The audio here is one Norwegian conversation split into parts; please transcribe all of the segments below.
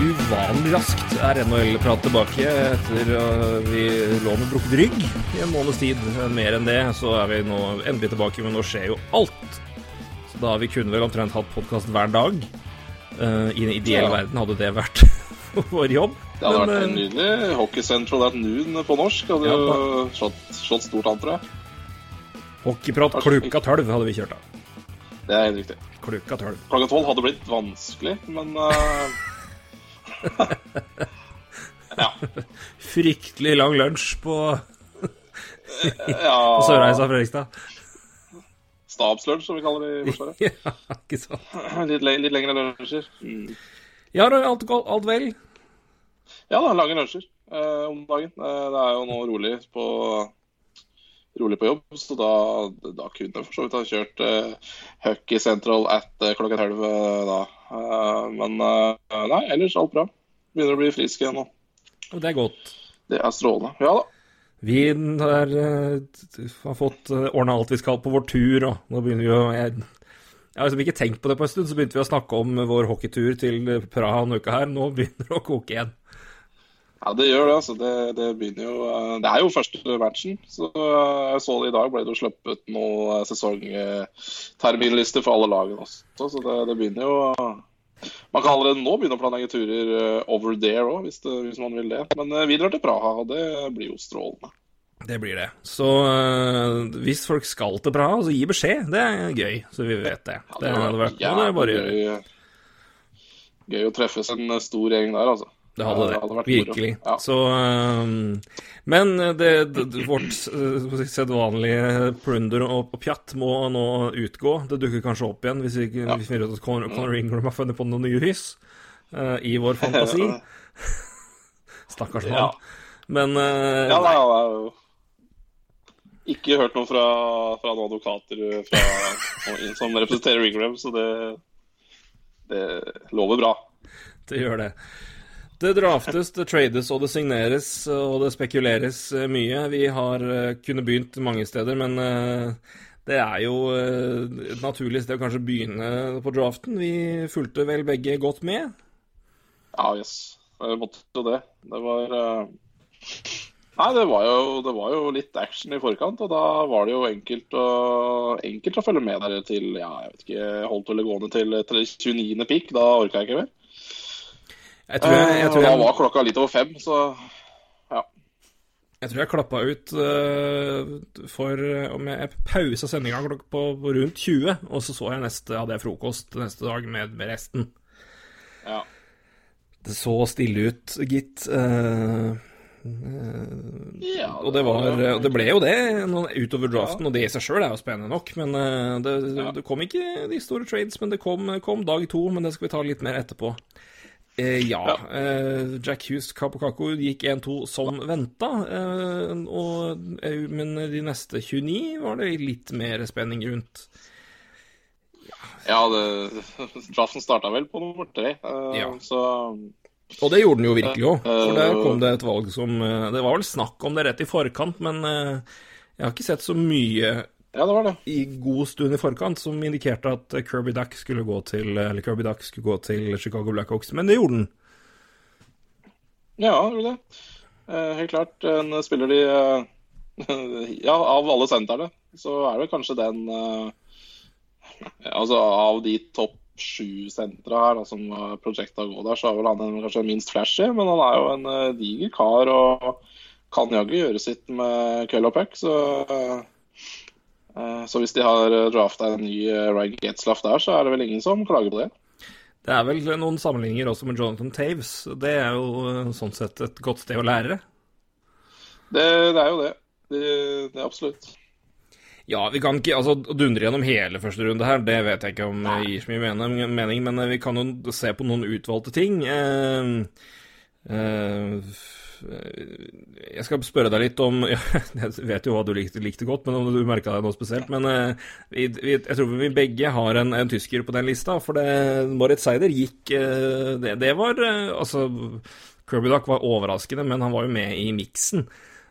uvanlig raskt er NHL-prat tilbake etter at vi lå med brukket rygg i en måneds tid. Mer enn det så er vi nå endelig tilbake, men nå skjer jo alt. Så da har vi kun vel omtrent hatt podkast hver dag. Uh, I den ideelle Ja. verden hadde det vært vår jobb. Det hadde Men, vært en nydelig. Hockey Central at noon på norsk hadde Ja, jo slått, slått stort an, tror jeg. Hockeyprat klukka tolv hadde vi kjørt av. Det er helt riktig. Klukka tolv. Klokka tolv hadde blitt vanskelig, men eh, Ja. Fryktelig lang lunsj på, ja på Sørreisa Fredrikstad. Stabslunsj, som vi kaller det i Forsvaret. ja, ikke sant. Litt, le litt lengre lunsjer. Mm. Ja, alt, alt vel? Ja da, lange lunsjer eh, om dagen. Eh, det er jo nå rolig på rolig på jobb, så da, da kunne jeg for så vidt ha kjørt eh, Hucky Central at eh, klokka tolv eh, da. Eh, men eh, nei, ellers alt bra. Begynner å bli frisk igjen nå. Og det er godt. Det er strålende. Ja da. Vi er, eh, har fått ordna alt vi skal på vår tur, og nå begynner vi å Jeg, jeg har liksom ikke tenkt på det på en stund, så begynte vi å snakke om vår hockeytur til Praha en uke her. Nå begynner det å koke igjen. Ja, det gjør det. altså. Det, det begynner jo eh, Det er jo første matchen. Så eh, jeg så det i dag ble det jo sluppet noen sesongterminlister for alle lagene også. Så det, det begynner jo Man kan allerede nå begynne å planlegge turer eh, over there òg, hvis, hvis man vil det. Men eh, vi drar til Praha, og det blir jo strålende. Det blir det. Så eh, hvis folk skal til Praha, så gi beskjed. Det er gøy, så vi vet det. Ja, Det hadde vært noe det er bare gøy, gøy å treffes en stor gjeng der, altså. Det hadde det, hadde virkelig. Ja. Så eh, Men det, det, vårt uh, sedvanlige plunder og, pjatt må nå utgå. Det dukker kanskje opp igjen hvis vi, Ja. hvis vi finner ut at Conor, Conor Ingram har funnet på noen nye hys uh, i vår fantasi. Stakkars mann. Ja. Men uh, Ja, nei. har jo ikke hørt noe fra, fra noen advokater eh, fra, som representerer Ingram, så det, det lover bra. det gjør det. Det draftes, det trades og det signeres og det spekuleres eh, mye. Vi har kunnet begynt mange steder, men eh, det er jo eh, et naturlig sted å kanskje begynne på draften. Vi fulgte vel begge godt med. Ja, yes. Jeg måtte jo det. Det var eh, Nei, det var, jo, det var jo litt action i forkant, og da var det jo enkelt å, enkelt å følge med der til ja, jeg vet ikke, holdt vel gående til, til 29. pick. Da orka jeg ikke mer. Jeg tror jeg, jeg, Eh, tror og da var klokka litt over fem, så ja. jeg, tror jeg klappa ut uh, for eh, om jeg, jeg pausa sendinga på, på rundt 20, og så så jeg neste, hadde jeg frokost neste dag med, med resten. ja. Det så stille ut, gitt. Uh, ja Og det, var, det ble jo det utover draften, og det i seg sjøl er jo spennende nok. Men eh, det, det kom ikke de store trades, men det kom, kom dag to. Men det skal vi ta litt mer etterpå. Eh, ja, Ja. eh, Jack Hughes Kapokako gikk 1-2 som venta. Eh, og, eh, men de neste 29 var det litt mer spenning rundt. Ja, det, draften starta vel på nummer tre, eh, Ja. så Og det gjorde den jo virkelig òg, for der kom det et valg som Det var vel snakk om det rett i forkant, men jeg har ikke sett så mye ja, det var det. i god stund i forkant som indikerte at Kirby Duck skulle gå til Eller Kirby Duck skulle gå til Chicago Blackhawks, men det gjorde den. Ja, gjorde det. Eh, helt klart en spiller de eh, Ja, av alle sentrene så er det kanskje den eh, Altså av de topp sju sentra her da, som prosjektet går der, så er vel han kanskje minst flashy, men han er jo en diger kar og kan jaggu gjøre sitt med køll og puck, så så hvis de har drafta en ny uh, Ryan Getzlaff der, så er det vel ingen som klager på det. Det er vel noen sammenligninger også med Jonathan Taves. Det er jo eh, sånn sett et godt sted å lære. Det, det er jo det. Det, det er absolutt. Ja, vi kan ikke altså, dundre gjennom hele første runde her, det vet jeg ikke om det gir så mye mening, men eh, vi kan jo se på noen utvalgte ting. Eh, eh, Jeg skal spørre deg litt om Jeg vet jo hva du likte, likte godt, men om du merka deg noe spesielt. Men vi, vi, jeg tror vi begge har en, en, tysker på den lista. For det, Moritz Seider gikk uh, det, det, var Altså, Kirby Duck var overraskende, men han var jo med i miksen.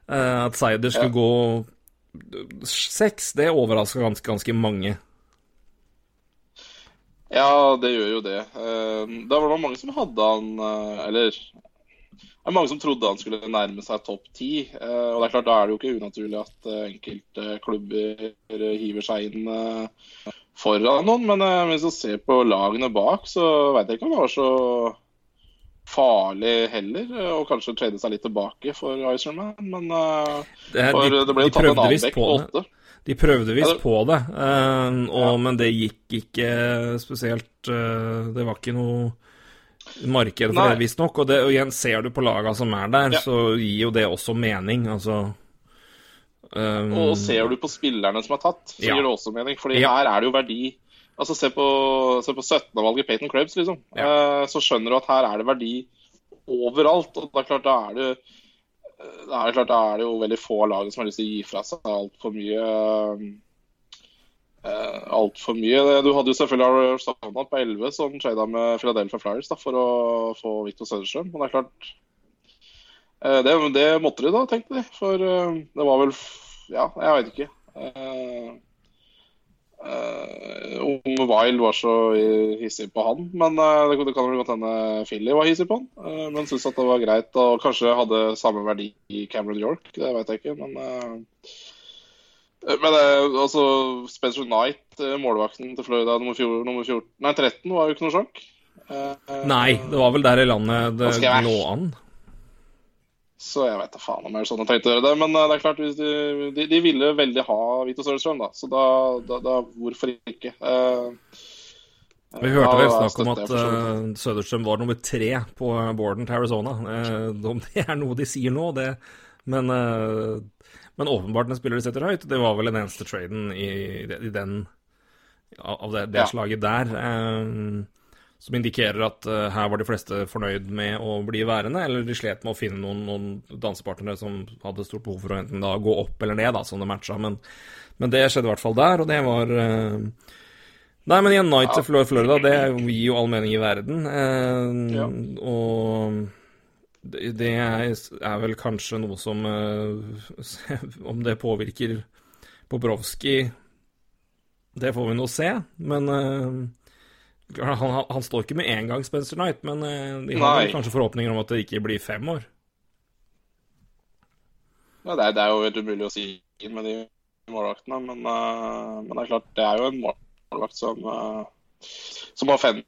at Seider skulle ja. gå seks, det overraska ganske, ganske mange. Ja, det gjør jo det. Det var mange som hadde han Eller det er mange som trodde han skulle nærme seg topp ti. Eh, og det er klart, da er det jo ikke unaturlig at eh, enkelte klubber hiver seg inn eh, foran noen. Men hvis du ser på lagene bak, så veit jeg ikke om det var så farlig heller. Og kanskje trede seg litt tilbake for Icerman. Men det, for, de, det ble jo tatt en annen vekk på åtte. De prøvde visst på det, og, ja. men det gikk ikke spesielt Det var ikke noe marked for Nei. det, visstnok. Og, og igjen, ser du på laga som er der, ja. så gir jo det også mening. Altså um, Og ser du på spillerne som er tatt, så ja. gir det også mening. Fordi ja. her er det jo verdi. Altså Se på, se på 17-valget Peyton Krebs, liksom. Uh, så skjønner du at her er det verdi overalt. Og da klart, da er det det er klart, da er det jo veldig få lag som har lyst til å gi fra seg altfor mye uh, uh, altfor mye. Du hadde jo selvfølgelig Arsenal på 11 som trada med Philadelphia Flyers da, for å få Victor Søderstrøm. Men det er klart uh, det, det, måtte de da, tenkte de. For uh, det var vel Ja, jeg veit ikke. Uh, Unge Wild var så hissig på han, men det kan vel godt hende Philly var hissig på han. men syntes at det var greit, og kanskje hadde samme verdi i Cameron York. Det veit jeg ikke, men men eh, altså, Spencer Knight, eh, målvakten til Florida nummer, 14, nummer 14, nei, 13, var jo ikke noe sjokk. Eh, nei, det var vel der i landet det lå an. Så jeg vet da faen om jeg er sånn jeg tenkte å gjøre det. Men det er klart, de, de, de ville veldig ha Vito Sørstrøm, da. Så da, da, da, hvorfor ikke? Uh, vi hørte vel snakk om at uh, Søderstrøm var nummer tre på boarden til Arizona. Uh, om det er noe de sier nå, det Men men åpenbart en spiller de setter høyt. Det var vel den eneste traden i, i den av det, det ja. slaget der. Eh, som indikerer at eh, her var de fleste fornøyd med å bli værende, eller de slet med å finne noen, noen dansepartnere som hadde stort behov for å enten da gå opp eller ned, da, som det matcha. Men, men det skjedde i hvert fall der, og det var eh, Nei, men igjen, Night til Florida, det gir jo all mening i verden. Eh, ja. Og det er vel kanskje noe som eh, Om det påvirker Bobrovskij, det får vi nå se. Men eh, han, han, står ikke med en gang, Spencer Knight, men eh, de har Nei. kanskje forhåpninger om at det ikke blir fem år? Ja, det er, det er jo helt umulig å si med de målvaktene, men, men, det er klart, det er jo en målvakt som, som har fem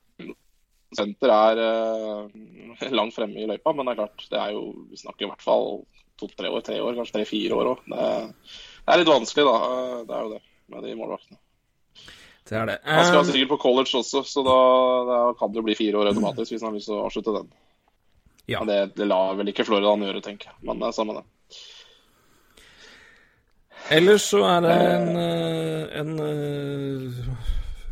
senter er uh, langt fremme i løypa, men det er klart, det er jo, vi snakker i hvert fall to-tre år, tre år, kanskje tre-fire år òg. Det, det, er litt vanskelig, da. Eh, det er jo det med de målvaktene. Det er det. Han skal sikkert på college også, så da, da kan det jo bli fire år automatisk hvis han har lyst til å avslutte den. Ja. Det, det lar vel ikke Florida han gjøre, tenker jeg. Men det er samme det. Ellers så er det en, eh, en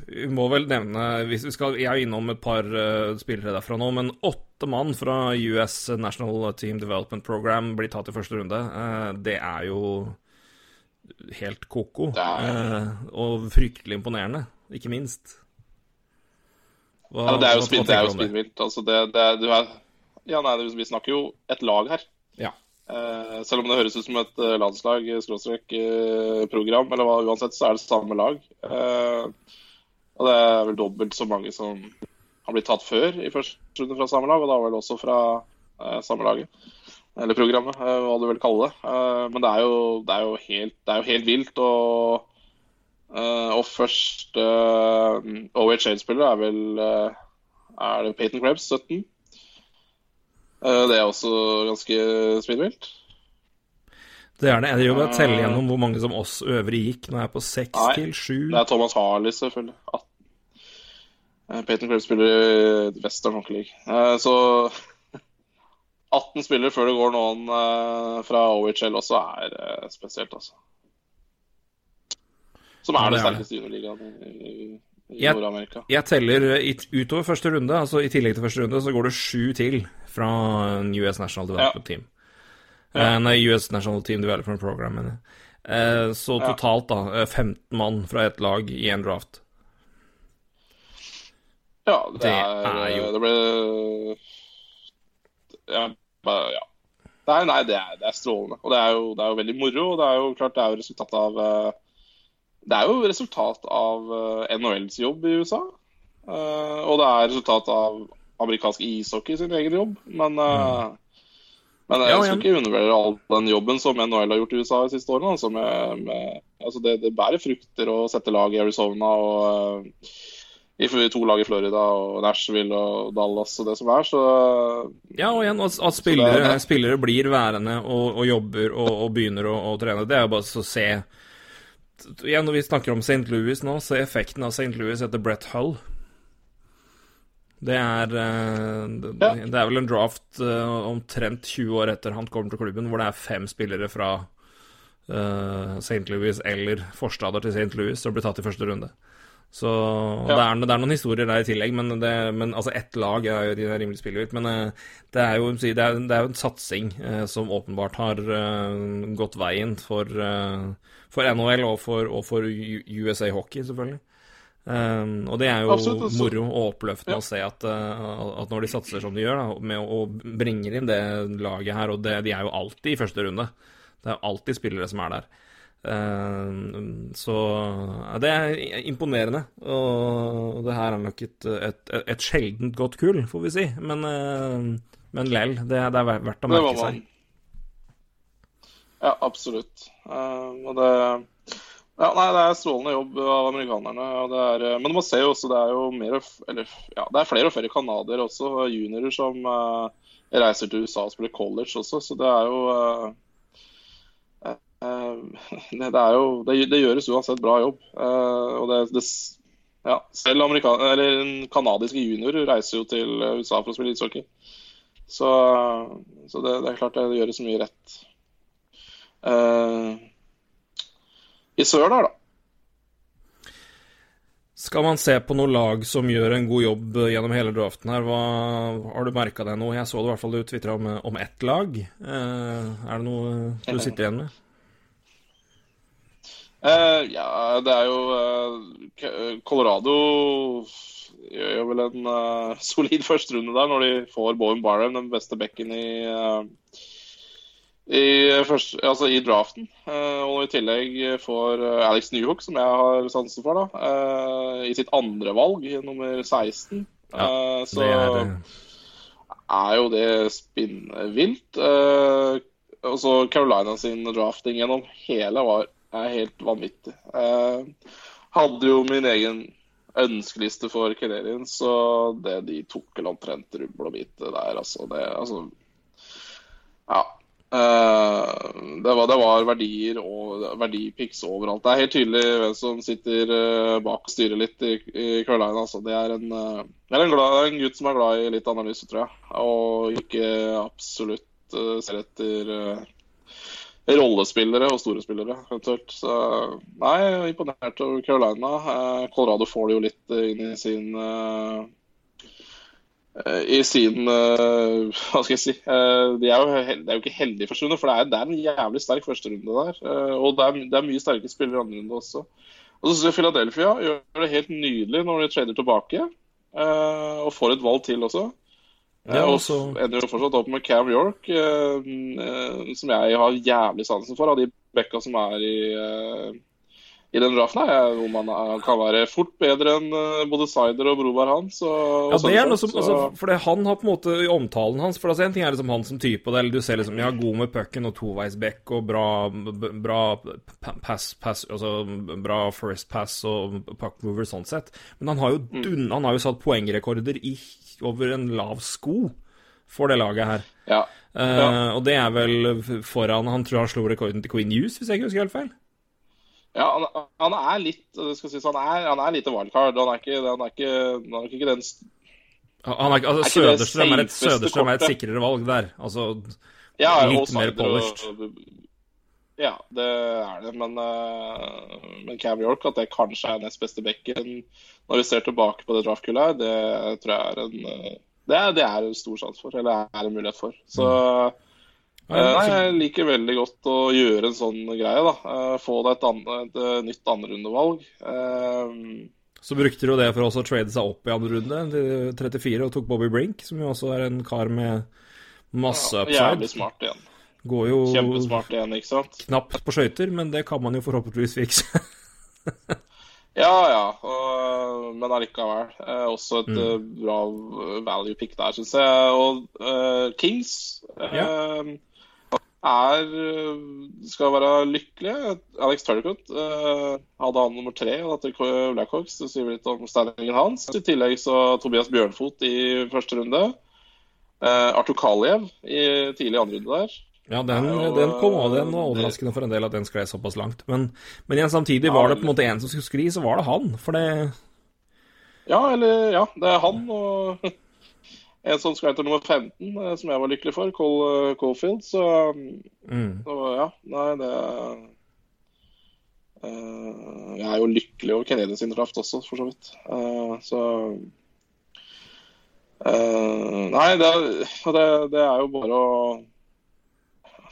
vi må vel nevne hvis vi skal, Jeg er innom et par uh, spillere derfra nå, men åtte mann fra US National Team Development Program blir tatt i første runde. Uh, det er jo helt ko-ko. Uh, og fryktelig imponerende, ikke minst. Hva, ja, det er jo, er spinnvilt. Altså det, det, er, ja, nei, vi snakker jo et lag her. Ja. Uh, selv om det høres ut som et landslag, skråstrek, program, eller hva uansett, så er det samme lag. Uh, og det er vel dobbelt så mange som har blitt tatt før i første runde fra samme lag, og da vel også fra eh, samme laget. Eller programmet, eh, hva du vil kalle det. Eh, men det er, jo, det, er helt, det er, jo, helt, vilt. Og, eh, og første eh, OHL-spiller er vel uh, Er det Peyton Krebs, 17? Uh, det er også ganske spinnvilt. Det er det. Jeg driver bare telle gjennom hvor mange som oss øvrige gikk. Nå er jeg på seks til sju. Det er Thomas Harley, selvfølgelig. 18 Eh, Peyton Crabb spiller i Western Hockey League. Eh, så 18 spillere før det går noen eh, fra OHL også er spesielt, altså. Som er ja, det, sterkeste juniorligaen i, i Nord-Amerika. Jeg teller utover første runde, altså i tillegg til første runde, så går det sju til fra US National Development ja. Team. Eh, nei, US National Team Development Program, mener jeg. Eh, så totalt, da, eh, 15 mann fra ett lag i én draft. Ja, det, Det er, er jo- Det ble ja, bare, ja. Nei, nei det, er, det er strålende. Og det er, jo, det er jo veldig moro. Og det er jo klart det er jo resultat av eh, Det er jo resultat av eh, NHLs jobb i USA. Eh, og det er resultat av amerikansk ishockey sin egen jobb. Men, mm. men jeg skal ikke undervurdere all den jobben som NHL har gjort i USA de siste årene. Altså med, med, altså det, det bærer frukter å sette lag i Arizona og eh, i to lag i Florida og Nashville og Dallas og det som er, så Ja, og igjen, at, at spillere, det er- spillere blir værende og, og jobber og, og begynner å, og trene, det er jo bare så å se Igjen, når vi snakker om St. Louis nå, se effekten av St. Louis etter Brett Hull. Det er eh, det, Ja. det er vel en draft eh, omtrent 20 år etter han kommer til klubben, hvor det er fem spillere fra uh, St. Louis eller forstader til St. Louis som blir tatt i første runde. Så det, er, det er noen historier der i tillegg, men, det, men altså ett lag er jo de rimelig ut. Men eh, det er jo det er, det er jo en satsing eh, som åpenbart har eh, gått veien for, eh, for NHL og for, og for USA Hockey, selvfølgelig. Um, og det er jo Absolutt, moro og oppløftende Ja. å se at, at når de satser som de gjør, da, med å å bringer inn det laget her, og det, de er jo alltid i første runde. Det er alltid spillere som er der. Um, så det er imponerende. Og det her er nok et, et, et sjeldent godt kull, får vi si. Men, uh, men lell, det, det er verdt å merke seg. Ja, absolutt. Eh, og det ja, nei, det er strålende jobb av amerikanerne. Og det er, men man ser jo også det er jo mer eller, ja, det er flere og flere canadiere også, juniorer, som eh, reiser til USA og spiller college også. Så det er jo eh, eh, det, det er jo det, det gjøres uansett bra jobb. Eh, og det, det ja, selv canadiske juniorer reiser jo til USA for å spille ishockey. Så, så det, det er klart det gjøres mye rett. Uh, i sør der, da. Skal man se på noe lag som gjør en god jobb gjennom hele draften her, hva, har du merka deg noe? Jeg så det i hvert fall du tvitra om, om ett lag. Uh, er det noe du sitter igjen med? Eh, ja, det er jo uh, Colorado gjør jo vel en uh, solid førsterunde der når de får Bowen Barham, den beste bekken i i, først, altså i draften. Og i tillegg får Alex Newhook, som jeg har sansen for, da, i sitt andre valg, nummer 16. Eh, så Det er, det. er jo det spinnvilt. Uh, og så Carolina sin drafting gjennom hele var er helt vanvittig. Eh, hadde jo min egen ønskeliste for Canadiens, så det de tok vel omtrent rubbel og bit der, altså. Det, altså ja. Eh, det, var, det var verdier og verdipics overalt. Det er helt tydelig hvem som sitter eh, bak og styrer litt i, i Carolina. Altså. Det er, en, det er en, glad, en gutt som er glad i litt analyse, tror jeg. Og ikke absolutt ser etter rollespillere og store spillere, eventuelt. Så nei, er imponert over Carolina. Eh, Colorado får det jo litt eh, inn i sin eh, i sin Hva skal jeg si de er jo, de er jo ikke heldig første runde, for det er, det er en jævlig sterk førsterunde der. eh, og det er, det er mye sterke spillere i andre runde også. Og så syns jeg Philadelphia gjør det helt nydelig når de trader tilbake. og får et valg til også. Ja, Eh, og så ender jo fortsatt opp med Cam York, eh, eh, som jeg har jævlig sansen for, av de bekka som er i, eh, i den draften. her, eh, Hvor man er, kan være fort bedre enn eh, både Sider og Broberg hans. Og, Ja, det er noe som, altså, for det han har på en måte i omtalen hans For altså, En ting er liksom han som type, og det, eller du ser liksom Ja, god med pucken og toveisbekk og bra, bra pass, pass Altså bra first pass og puck mover sånn sett. Men han har jo, dun, han har jo satt poengrekorder i, over en lav sko for det laget her. ja. ja. Uh, Og det er vel foran Han tror han slo rekorden til Queen Hughes, hvis jeg ikke husker helt feil. Ja, han, han er litt skal sies, han er, han er lite wildcard. Han er ikke, han er ikke, han er ikke den Han er, altså, Er Søderstrøm er, et, Søderstrøm er et sikrere valg der. Altså ja, Litt mer polished. Og, ja, det er det. Men, eh, men Cam York, at det kanskje er nest beste bekken når vi ser tilbake på det draftkullet her, det tror jeg er en eh, det er, det er en stor sjanse for, eller er en mulighet for. Så Eh, nei, jeg liker veldig godt å gjøre en sånn greie, da. Få deg et, andre, et nytt andrerundevalg. Så brukte du det for også å trade seg opp i andre runde til 34 og tok Bobby Brink, som jo også er en kar med masse ja, upside. jævlig smart igjen. Går jo Kjempesmart igjen, ikke sant. knapt på skøyter, men det kan man jo forhåpentligvis fikse. Ja, ja. Og, men allikevel. Eh, også et Mm. eh, bra value pick der, syns jeg. Og uh, Kings eh, er eh, skal være lykkelige. Alex Turnicott uh, hadde han nummer tre dette Blackhawks. Det sier litt om standingen hans. I tillegg så Tobias Bjørnfot i første runde. Uh, Artur Kaliev i tidlig andre runde der. Ja, den, er den kom og den var overraskende for en del at den sklei såpass langt. Men, men igjen, samtidig, Ja, var det på en måte en som skulle skli, så var det han. For det Ja, eller Ja, det er han og en som skal til nummer 15, eh, som jeg var lykkelig for, Cole, Caulfield. Så, mm. så ja, nei, det uh, Jeg er jo lykkelig over Kennedy sin draft også, for så vidt. Uh, så uh, Nei, det, det, det er jo bare å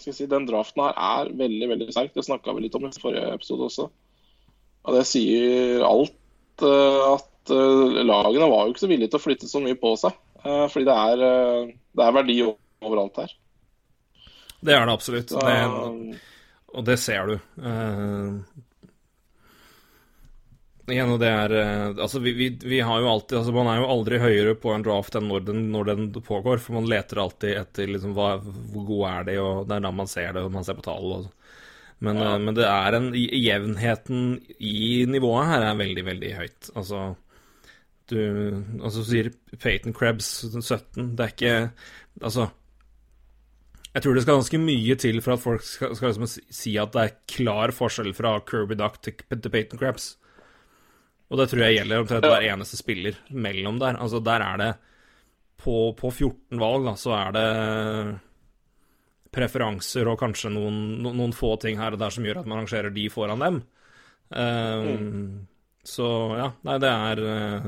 si, Den draften her er veldig veldig sterk. Det snakka vi litt om i forrige episode også. Og det sier alt eh, at eh, lagene var jo ikke så villige til å flytte så mye på seg. eh, fordi det er, det er verdi overalt her. Det er det absolutt. Det, og det ser du. Igjen, og det er eh, Altså, vi, vi, vi har jo alltid Altså, man er jo aldri høyere på en draft enn når den, når den pågår, for man leter alltid etter liksom hva, hvor god er de, og det er da man ser det, og man ser på tall og men, Ja. eh, men det er en Jevnheten i nivået her er veldig, veldig høyt. Altså Du Altså, sier Peyton Krebs 17. Det er ikke Altså jeg tror det skal ganske mye til for at folk skal, skal liksom si at det er klar forskjell fra Kirby Duck til, til Peyton Krebs. Og det tror jeg gjelder omtrent hver eneste spiller mellom der. Altså Der er det På, på 14 valg, da, så er det preferanser og kanskje noen, noen få ting her og der som gjør at man rangerer de foran dem. Um, Så ja, nei, det er eh,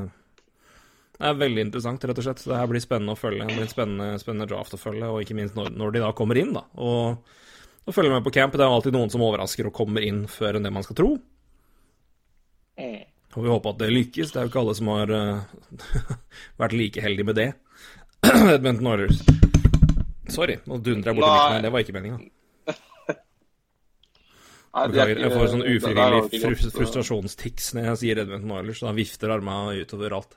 det er veldig interessant, rett og slett. Det her blir spennende å følge. Det blir en spennende, spennende draft å følge, og ikke minst når, når de da kommer inn, da. Og, og følge med på camp. Det er alltid noen som overrasker og kommer inn før enn det man skal tro. Mm. Og vi håper at det lykkes. Det er jo ikke alle som har uh, vært like heldige med det. Edmonton Oilers. Sorry, nå dundrer jeg borti mikken. Det var ikke meninga. Er Beklager, jeg får sånn ufrivillig var ikke fru- godt, eh, frustrasjonstics når jeg sier Edmonton Oilers, så da vifter armene utover alt.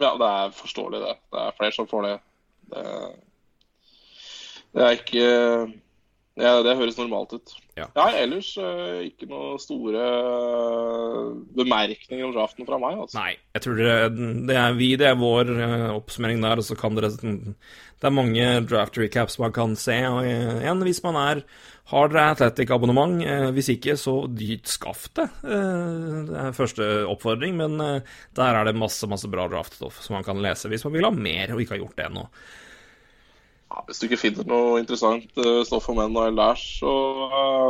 Ja, det er forståelig, det. Det er flere som får det. Det, det er ikke ja, Det høres normalt ut. Ja. ellers eh, ikke noe store eh, bemerkninger om draften fra meg. Altså. Nei, jeg tror det, det er vi, det er vår eh, oppsummering der, og så kan dere Det er mange draft recaps man kan se, og igjen, hvis man er har dere Athletic-abonnement? Hvis ikke, så dyrt skaff det. Det er første oppfordring, men der er det masse, masse bra draftstoff som man kan lese hvis man vil ha mer og ikke har gjort det ennå. Ja, hvis du ikke finner noe interessant eh, stoff om NHL der, så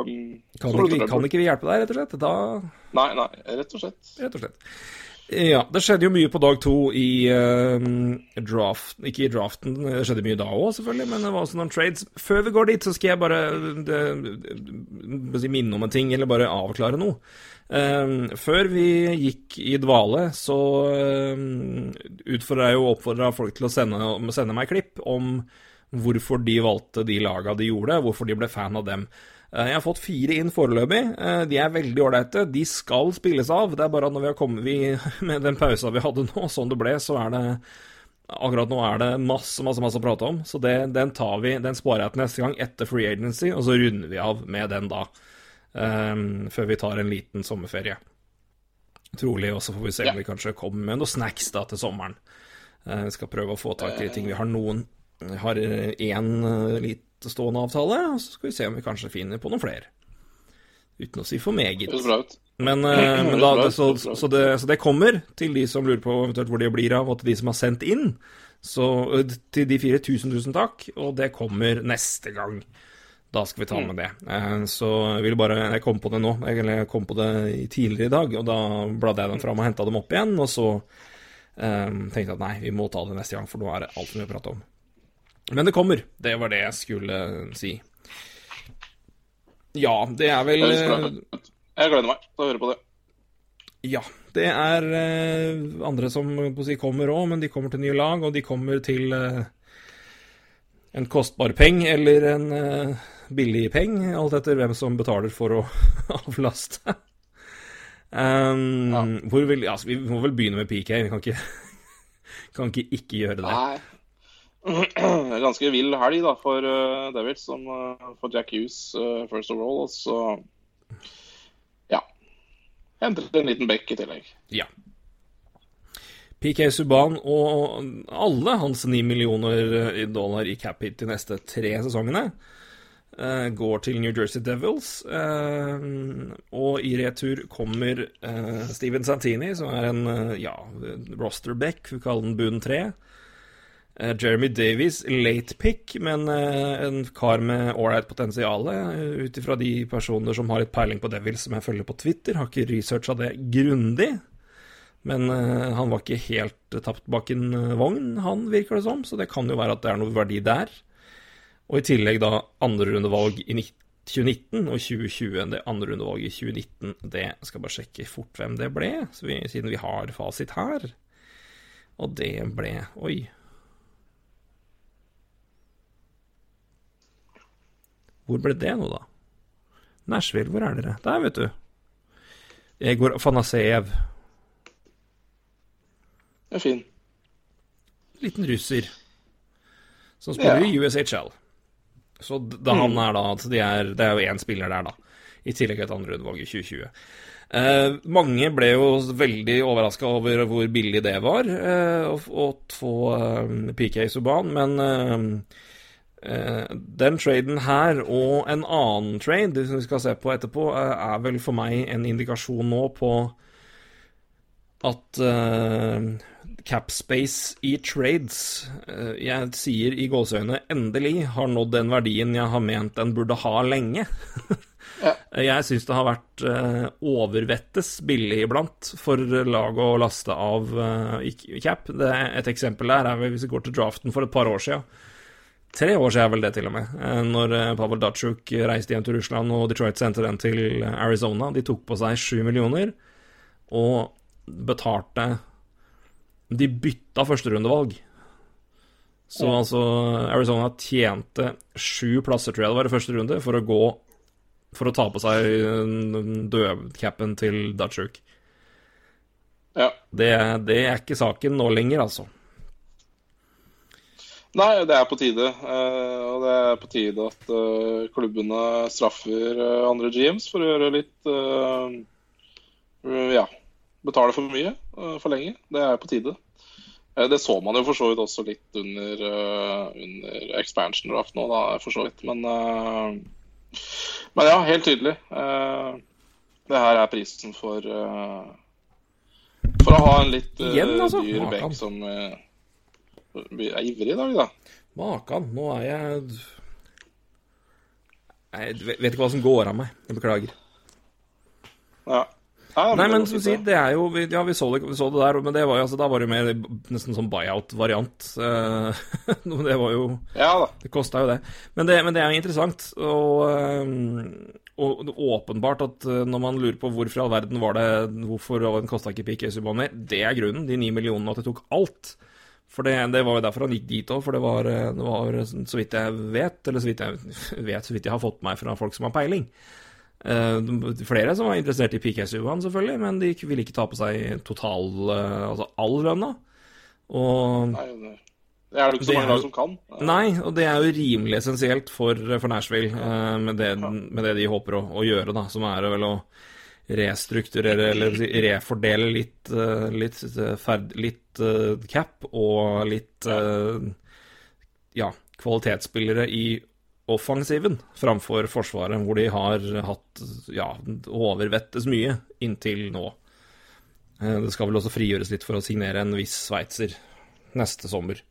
um, Kan, så ikke, kan ikke vi hjelpe deg, rett og slett? Da Nei, nei, rett og slett. rett og slett. Ja, det skjedde jo mye på dag to i uh, draft Ikke i draften, det skjedde mye da òg, selvfølgelig, men det var også noen trades. Før vi går dit, så skal jeg bare det, det, si, minne om en ting, eller bare avklare noe. Eh, før vi gikk i dvale, så uh, utfordra jeg jo oppfordra folk til å sende, sende meg klipp om hvorfor de valgte de laga de gjorde, hvorfor de ble fan av dem. Eh, Jeg har fått fire inn foreløpig. Eh, De er veldig ålreite. De skal spilles av. Det er bare at når vi har kommet vi, med den pausa vi hadde nå, sånn det ble, så er det Akkurat nå er det masse, masse masse å prate om. Så det, den tar vi, den sparer jeg til neste gang etter free agency, og så runder vi av med den da. Um, før vi tar en liten sommerferie. Trolig, og så får vi se om vi kanskje kommer med noen snacks da til sommeren. Eh, Vi skal prøve å få tak i ting. Vi har noen har én litt stående avtale, og så skal vi se om vi kanskje finner på noen flere. Uten å si for meget. Men, eh, men da, så, så, det, så det kommer til de som lurer på eventuelt hvor det blir av, og til de som har sendt inn. Så eh, til de fire, tusen, tusen takk. Og det kommer neste gang. Da skal vi ta med det. Eh, Så jeg vil bare Jeg kom på det nå. Jeg kom på det tidligere i dag, og da bladde jeg dem fram og henta dem opp igjen. Og så um, tenkte jeg at nei, vi må ta det neste gang, for nå er det altfor mye å prate om. Men det kommer. Det var det jeg skulle si. Ja, det er vel. Jeg gleder meg til å høre på det. Ja. Det er eh, andre som på å si, kommer òg, men de kommer til nye lag, og de kommer til eh, en kostbar peng eller en eh, billig peng, alt etter hvem som betaler for å avlaste. Um, Ja. hvor vil, altså, vi må vel begynne med PK. Vi kan ikke, kan ikke ikke gjøre det. Nei. Ganske vill helg da for uh, Devils som uh, for Jack Hughes uh, first of all. Så ja. Henter en liten bekk i tillegg. Ja. PK Subhaan og alle hans 9 millioner dollar i cap hit de neste tre sesongene eh, går til New Jersey Devils. eh, og i retur kommer eh, Steven Santini, som er en eh, ja, rosterback, vi kaller den bunn 3. Eh, Jeremy Davies, late pick, men eh, en kar med ålreit potensial. Uh, Ut ifra de personer som har litt peiling på Devils, som jeg følger på Twitter. Har ikke researcha det grundig. Men eh, han var ikke helt tapt bak en eh, vogn, han virker det som. Så det kan jo være at det er noe verdi der. Og i tillegg da andrerundevalg i 2019 og 2020. Det andre rundevalget i 2019, det skal bare sjekke fort hvem det ble, vi, siden vi har fasit her. Og det ble Oi. Hvor ble det nå, da? Nashville, hvor er dere? Der, vet du. Egor Fanaseev. Det er fin. Liten russer. Som spiller Ja. i USHL. Så da mm. han er da altså de er, Det er jo én spiller der, da. I tillegg et andre rundevalg i 2020. Eh, mange ble jo veldig overraska over hvor billig det var eh, å, å få eh, PK Subhaan, men eh, den traden her og en annen trade som vi skal se på etterpå, eh, er vel for meg en indikasjon nå på at uh, capspace i trades uh, Jeg sier i gåseøyne 'endelig' har nådd den verdien jeg har ment den burde ha lenge. Ja. Jeg syns det har vært uh, overvettes billig iblant for lag å laste av uh, cap. Det, et eksempel der er hvis vi går til draften for et par år siden. Tre år siden vel det, til og med. eh, Når eh, Pavel Datsjuk reiste hjem til Russland og Detroit sendte den til Arizona. De tok på seg sju millioner og betalte De bytta førsterundevalg. Så Ja. altså Arizona tjente sju plasser, tror jeg det var, i første runde, for å gå For å ta på seg eh, dødcapen til Datsjuk. Ja. Det, det er ikke saken nå lenger, altså. Nei, det er på tide. eh, og det er på tide at eh, klubbene straffer eh, andre GMs for å gjøre litt eh, Ja, betale for mye for lenge. Det er på tide. Eh, det så man jo for så vidt også litt under, under expansion draft nå, da, for så vidt. Men, eh, men ja, helt tydelig. Eh, det her er prisen for For å ha en litt Igjen, altså? dyr bekk som eh, er ivrig i dag, da. Makan, nå er jeg Jeg vet ikke hva som går av meg. Jeg beklager. Ja. Nei, Nei, men som sier, det er jo Ja, vi så det, vi så det der, men det var jo, altså, da var det jo mer nesten sånn buyout-variant. Eh, det var jo. Ja da. Det kosta jo det. Men det, men det er jo interessant. Og, og er åpenbart at øh, når man lurer på hvorfor i all verden var det Hvorfor den kosta ikke PK Subhaan mer, det er grunnen. De ni millionene at det tok alt. For det, det var jo derfor han gikk dit òg, for det var, øh, det var, så vidt jeg vet, eller så vidt jeg vet, så vidt jeg har fått meg fra folk som har peiling. Uh, flere som var interessert i PK Subhaan, selvfølgelig, men de ville ikke ta på seg total uh, Altså all lønna. Og Nei, det, det er det ikke så mange lag som kan. Nei, og det er jo rimelig essensielt for, for Nashville, uh, med, det, med det de håper å, å gjøre, da, som er vel å restrukturere eller refordele litt, eh, litt, eh, ferd, litt eh, cap og litt ja, kvalitetsspillere i offensiven framfor Forsvaret, hvor de har hatt ja, overvettes mye inntil nå. Det skal vel også frigjøres litt for å signere en viss sveitser neste sommer.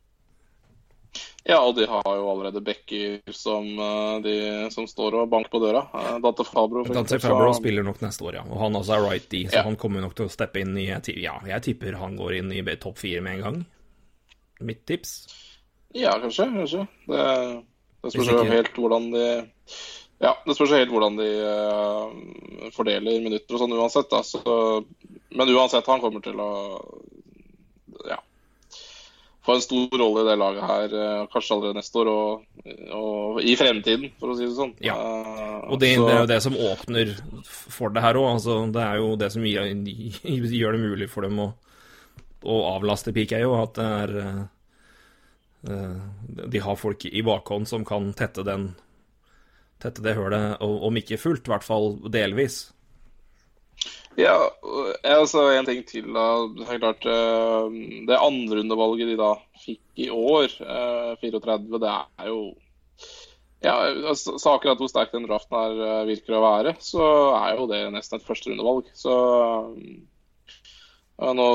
Ja, og de har jo allerede backer som, eh, de, som står og banker på døra. Eh, Dante Fabro. Dante Fabro spiller nok neste år, ja. Og han også er right D, så Ja. han kommer nok til å steppe inn i Ja, jeg tipper han går inn i topp fire med en gang. Mitt tips. Ja, kanskje. kanskje. Det, det spørs jo helt hvordan de Ja, det spørs helt hvordan de uh, fordeler minutter og sånn uansett. Da. Så, men uansett, han kommer til å ja, få en stor rolle i det laget her, eh, kanskje allerede neste år og, og i fremtiden, for å si det sånn. Ja. Eh, Og det, det er jo det som åpner for det her òg. Altså, det er jo det som gjør, gjør det mulig for dem å, å avlaste PKO. At det er eh, De har folk i bakhånd som kan tette, den, tette det hølet, om ikke fullt, i hvert fall delvis. Ja, altså en ting til. da. Det er klart, eh, det andrerundevalget de da fikk i år, eh, 34, det er jo ja, altså, så akkurat hvor sterk den draften her eh, virker å være, så er jo det nesten et førsterundevalg. Så ja, nå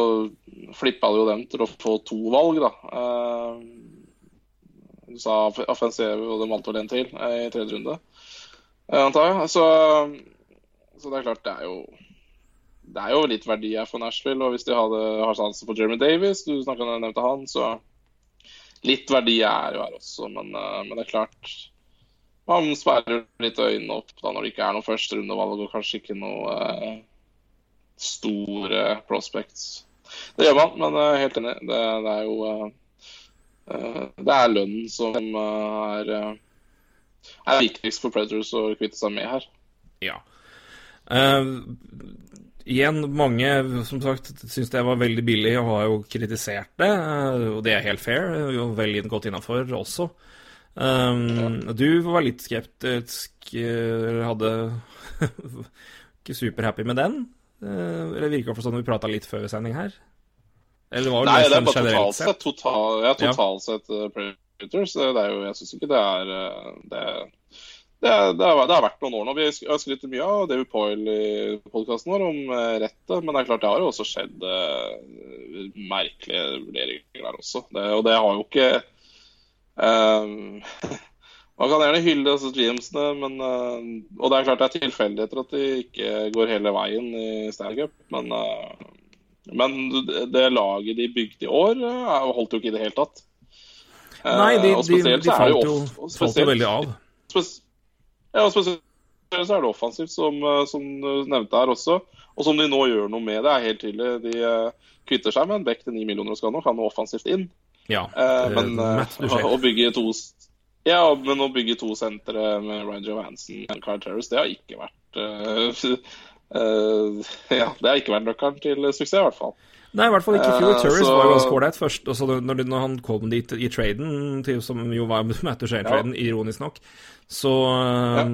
flippa det jo dem til å få to valg, da. Eh, Du sa off- offensive, og de valgte vel en til eh, i tredje runde, eh, antar jeg. Så, så det er klart, det er jo det er jo litt verdi her for Nashville. Og hvis de hadde, har sansen for Jeremy Davis, du snakket, nevnte han, så litt verdi er jo her også. Men, eh, men det er klart man sperrer litt øynene opp da når det ikke er noe førsterundevalg og kanskje ikke noe eh, store prospects. Det gjør man, men er helt enig. Det, det er jo eh, eh, Det er lønnen som eh, er, eh, er viktigst for Predators å kvitte seg med her. Ja. Eh, igjen, mange som sagt syns det var veldig billig og har jo kritisert det, eh, og det er helt fair. Og vel godt innafor også. Um, Du var litt skeptisk, eller hadde ikke superhappy med den? eller virka for sånn vi prata litt før sending her? Eller var Nei, det er bare totalt sett. Total, ja, totalt sett uh, Predators. Det er jo, jeg syns ikke det er det, det, er, det, er, det har vært noen år nå. Vi har skrytt mye av David Poyle i podkasten vår om uh, rettet, men det er klart det har jo også skjedd uh, merkelige vurderinger der også. Det, og det har jo ikke um, Man kan gjerne hylle disse GMs-ene, men uh, Og det er klart det er tilfeldigheter at de ikke går hele veien i Stanley Cup, men uh, men det laget de bygde i år, uh, holdt jo ikke i det hele tatt. Nei, de, de, de det falt, jo, falt jo veldig av. Spes ja, og spesielt så er det offensivt, som, uh, som du nevnte her også. Og som de nå gjør noe med. Det er helt tydelig. De uh, kvitter seg med en bekk til 9 millioner og skal nå ha noe offensivt inn. Ja. Eh, men uh, å bygge to ja, men å bygge to sentre med Ryan Johansen og Carl Terrace, det har ikke vært uh, uh, Ja, det har ikke vært nøkkelen til suksess, i hvert fall. Nei, i hvert fall ikke i fjor. Turris så- var jo ganske ålreit først. Altså, når, når han kom dit i traden, til, som jo var Matt Shane-traden, ironisk nok, så ja.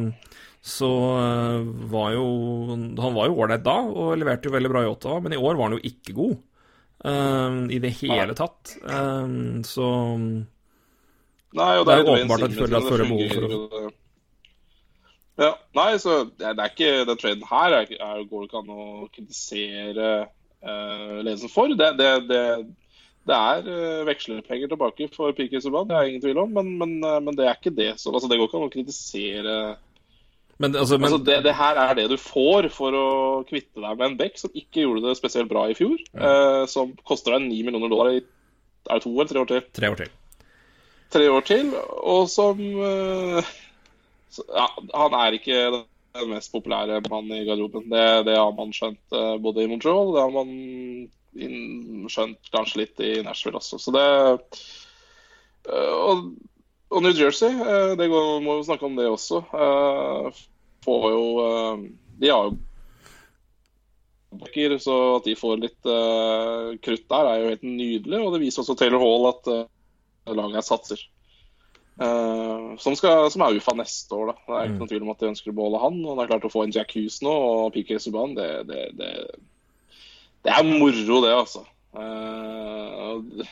Så eh, var jo Han var jo ålreit da, og leverte jo veldig bra i Ottawa, men i år var han jo ikke god. Um, I det hele tatt. Um, så Nei, og Det er jo åpenbart at føler at føler behov for å. Ja, nei, så det er ikke Den traden her er, er, går det ikke an å kritisere ledelsen for. Det, det, det, det er uh, vekslepenger tilbake for Piquet Subhaan, det er ingen tvil om, men, men, eh, men det er ikke det som altså, Det går ikke an å kritisere Men, altså, men altså, det, det her er det du får for å kvitte deg med en bekk som ikke gjorde det spesielt bra i fjor. eh, som koster deg 9 millioner dollar i er det to eller tre år til tre år til. tre år til, og som eh, så, ja, Han er ikke den mest populære mannen i garderoben. Det, det har man skjønt eh, både i Montreal, det har man skjønt kanskje litt i Nashville også. Så det eh, og, og New Jersey, eh, det går, må vi snakke om det også. får jo De har jo så at de får litt krutt der, er jo helt nydelig. Og det viser også Taylor Hall at laget satser. Eh, som, skal, som er UFA neste år, da. Det er ikke noen tvil om at de ønsker å beholde han. Og det er klart å få en Jack Hughes nå og PK Subhaan, det, det, det, det er moro, det, altså. Uh,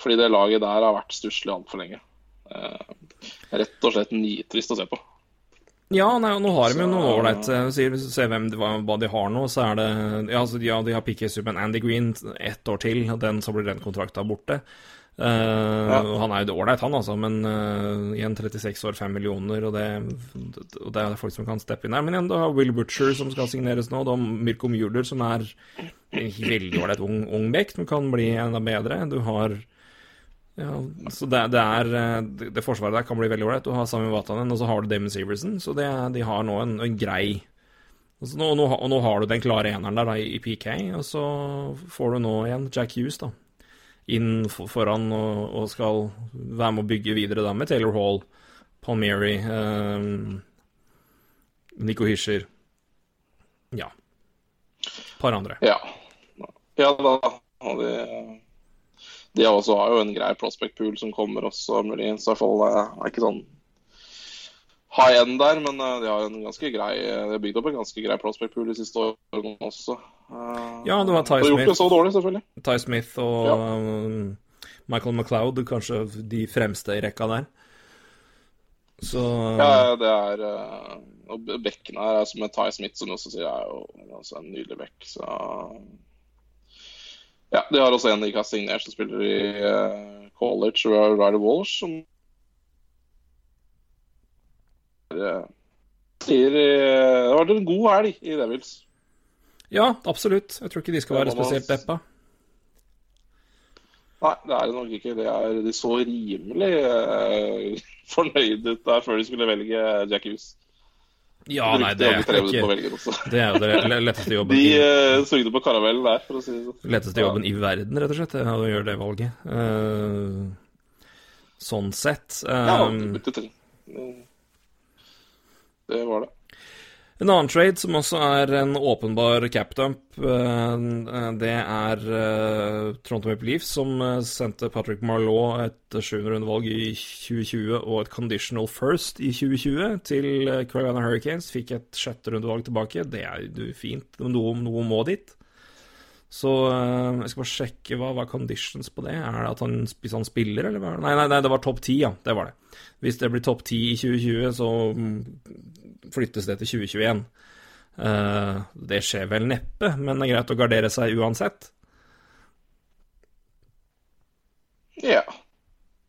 fordi det laget der har vært stusslig altfor lenge. Uh, rett og slett nitrist å se på. Ja, nei, og nå har de jo noe ålreit. ser hvem, de- hva, de har nå, så er det Ja, altså, ja de har PK Subban Andy Green ett år til, den, så blir den kontrakta borte. Eh, ja. Han er jo ålreit, han, altså, men uh, igjen 36 år, 5 millioner, og det, og det er folk som kan steppe inn der. Men igjen, du har Will Butcher som skal signeres nå, du har Mirko Mueller som er en veldig ålreit ung, ung bekk, som kan bli enda bedre. Du har Ja, så det, det er det, det forsvaret der kan bli veldig ålreit. Du har Sami Vatanen, og så har du Damon Severson. Så det, de har nå en, en grei nå, nå, Og nå har du den klare eneren der da, i PK, og så får du nå igjen Jack Hughes da, inn foran og, og, skal være med å bygge videre da med Taylor Hall, Palmieri, eh, Nico Hischer Ja. Et par andre. Ja. Ja da. Og de, de også har jo en grei prospect pool som kommer også, muligens. I hvert fall er ikke sånn high end der, men eh, de har en ganske grei De har bygd opp en ganske grei prospect pool de siste årene også. Eh, ja, det var Ty Smith. Det så dårlig, selvfølgelig. Ty Smith og ja. Um, Michael McLeod, kanskje de fremste i rekka der. Så Ja, det er eh, Og bekken her er som med Ty Smith, som du også sier, er jo altså en nydelig bekk. Så ja, de har også en de ikke har signert, som spiller i uh, college, Ryder Walsh, som uh, sier Det har vært en god helg i Devils. Ja, absolutt. Jeg tror ikke de skal være spesielt deppa. Nei, det er det nok ikke. Det er, de så rimelig uh, fornøyd ut der før de skulle velge Jack Hughes. Ja, nei, det er ikke Det er jo det letteste jobben De uh, sugde på karamellen der, for å si det sånn. Letteste jobben i verden, rett og slett, å gjøre det valget. Uh, sånn sett. Um, ja, det, til. Det var det. En annen trade som også er en åpenbar capdump, eh, det er eh, Toronto Maple Leafs, som eh, sendte Patrick Marlaud et sjuenderundevalg i 2020 og et conditional first i 2020 til Carolina Hurricanes. Fikk et sjetterundevalg tilbake. Det er jo fint, noe, noe må dit. Så jeg skal bare sjekke hva var conditions på det. Er det at han, han spiller, eller hva? Nei, nei, nei, det var topp ti, ja. Det var det. Hvis det blir topp ti i 2020, så flyttes det til 2021. Uh, det skjer vel neppe, men det er greit å gardere seg uansett. Ja,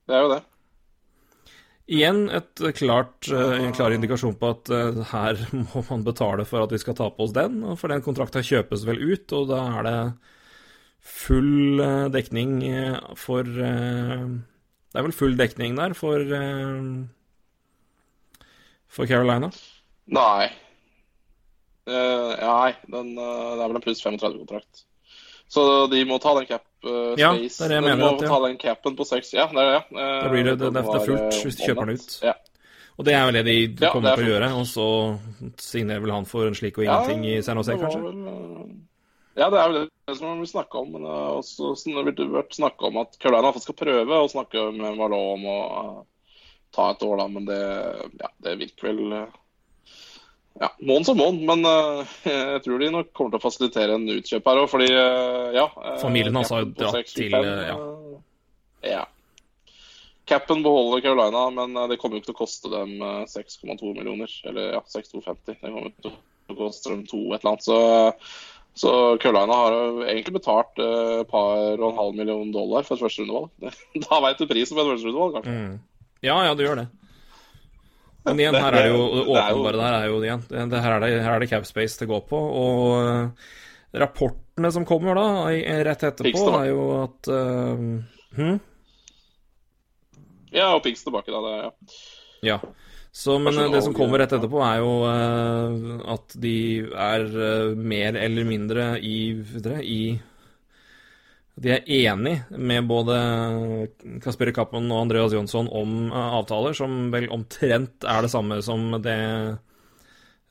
det er jo det. Igjen et klart, uh, en klar indikasjon på at uh, her må man betale for at vi skal ta på oss den. For den kontrakta kjøpes vel ut, og da er det full dekning for Det er vel full dekning der for for Carolina? Nei. Uh, nei, den, det er vel en pluss 35-kontrakt. Så de må ta den cap uh, ja, space. Det er det jeg mener, at, ja. ta den capen på seks. Ja, det er det. Uh, da blir det, det, det, er fullt hvis de kjøper den ut. Ja. Og det er vel det de ja, kommer til å gjøre. Og så signerer vel han for en slik og ingenting i San Jose, kanskje? Vel, ja, det er vel det som vi snakka om. Men det har også vært snakka om at Carolina skal prøve å snakke med Malone om å ta et år, da. Men det, ja, det virker vel ja, måned som måned, men uh, jeg tror de nok kommer til å fasilitere en utkjøp her òg, fordi uh, ja uh, Familien hans har jo dratt til ja. ja. Capen beholder Carolina, men det kommer jo ikke til å koste dem 6,2 millioner. Eller ja, 6250. Det kommer til å koste dem to et eller annet. Så, så Carolina har jo egentlig betalt et par og en halv million dollar for et førsterundevalg. Da veit du prisen på et førsterundevalg, kanskje. Mm. Ja, ja, du gjør det. Men igjen, her er det jo det åpenbare der er jo igjen det, her, er det, her er det capspace til å gå på. Og uh, rapportene som kommer da, rett etterpå, er jo at uh, hm? Ja, og Pigs tilbake, da. Det, ja. ja. Så, men det som kommer rett etterpå, er jo uh, at de er mer eller mindre i, i de er enig med både Kasper Kappen og Andreas Jonsson om eh, avtaler som vel omtrent er det samme som det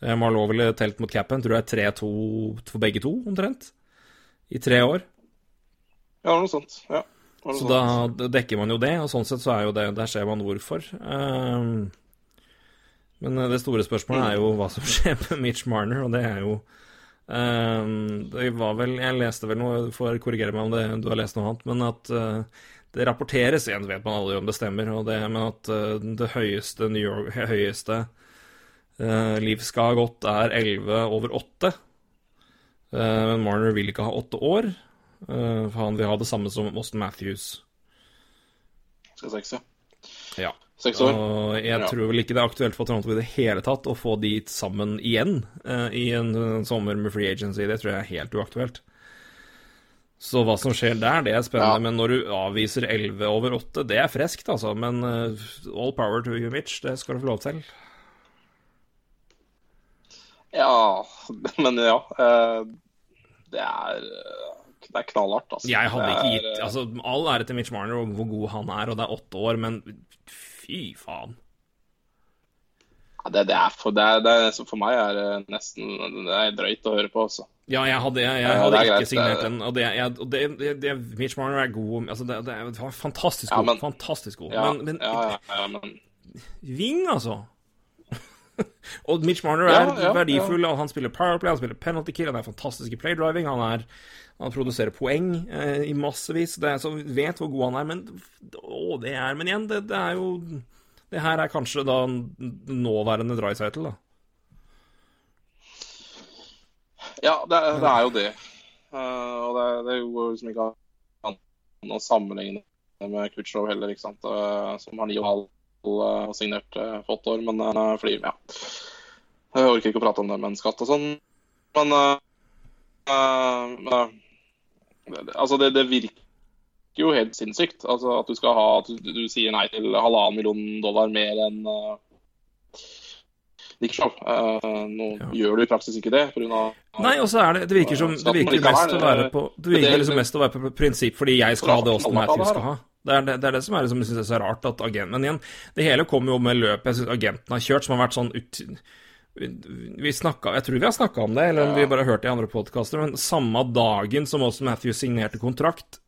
Marlowe Marlow ville telt mot capen. Tror jeg 3-2 for begge to, omtrent. I tre år. Ja, noe sånt. Ja. Noe så sånt. da dekker man jo det, og sånn sett så er jo det Der ser man hvorfor. Um, men det store spørsmålet er jo hva som skjer med Mitch Marner, og det er jo det var vel Jeg leste vel noe, du får korrigere meg om det, du har lest noe annet, men at uh, det rapporteres igjen, vet man aldri om det stemmer, det, men at uh, det høyeste, New York, høyeste uh, Liv skal ha gått, er 11 over 8. men Marner vil ikke ha 8 år, for han vil ha det samme som Austin Matthews. Skal seks, ja. Seks år. Og jeg ja. tror vel ikke det er aktuelt for Toronto i det hele tatt å få de sammen igjen uh, i en, en, sommer med free agency. Det tror jeg er helt uaktuelt. Så hva som skjer der, det er spennende. Ja. Men når du avviser 11 over 8, det er freskt, altså. Men uh, all power to you, Mitch. Det skal du få lov til. Ja, men ja. eh, Det er, det er knallhardt, altså. Jeg hadde ikke gitt Altså, all ære til Mitch Marner og hvor god han er, og det er åtte år, men fy faen. ja, det, det er for, det er, det er, For meg er nesten Det er drøyt å høre på, altså. Ja, jeg hadde, jeg, jeg hadde ikke greit, signert den. Og det, jeg, og det, det, Mitch Marner er god altså det, er fantastisk Ja, god. men- fantastisk god. Ja, men, men ja, ja, ja, men Ving, altså. og Mitch Marner er ja, verdifull. Ja. Han spiller powerplay, han spiller penalty kill, han er fantastisk i playdriving. Han, er, han produserer poeng eh, i massevis. Det er, så vi vet hvor god han er, men å, det er Men igjen, det, det er jo Det her er kanskje da nåværende Drycytle, da. Ja, det, det er jo det. Uh, og det, det går liksom ikke an å sammenligne med Kutcherov heller, ikke sant. Uh, som har ni og eh, og signert for åtte år. Men uh, fordi, ja. Jeg orker ikke å prate om det med en skatt og sånn. Men, uh, eh, eh, altså, det, det virker jo helt sinnssykt. Altså at du skal ha At du, du sier nei til halvannen million dollar mer enn uh, Dickershov. Uh, nå Ja. gjør du i praksis ikke det pga. Nei, og så er det Det virker som Det virker mest å være på Det virker liksom mest å være på prinsipp fordi jeg skal ha det Austin jeg skal ha. Det er det, det er det som er liksom, jeg synes er så rart at agent Men igjen, det hele kommer jo med løpet jeg synes agenten har kjørt, som har vært sånn ut... Vi snakka, Jeg tror vi har snakka om det, eller om vi bare hørt det i andre podkaster, men samme dagen som også Matthew signerte kontrakt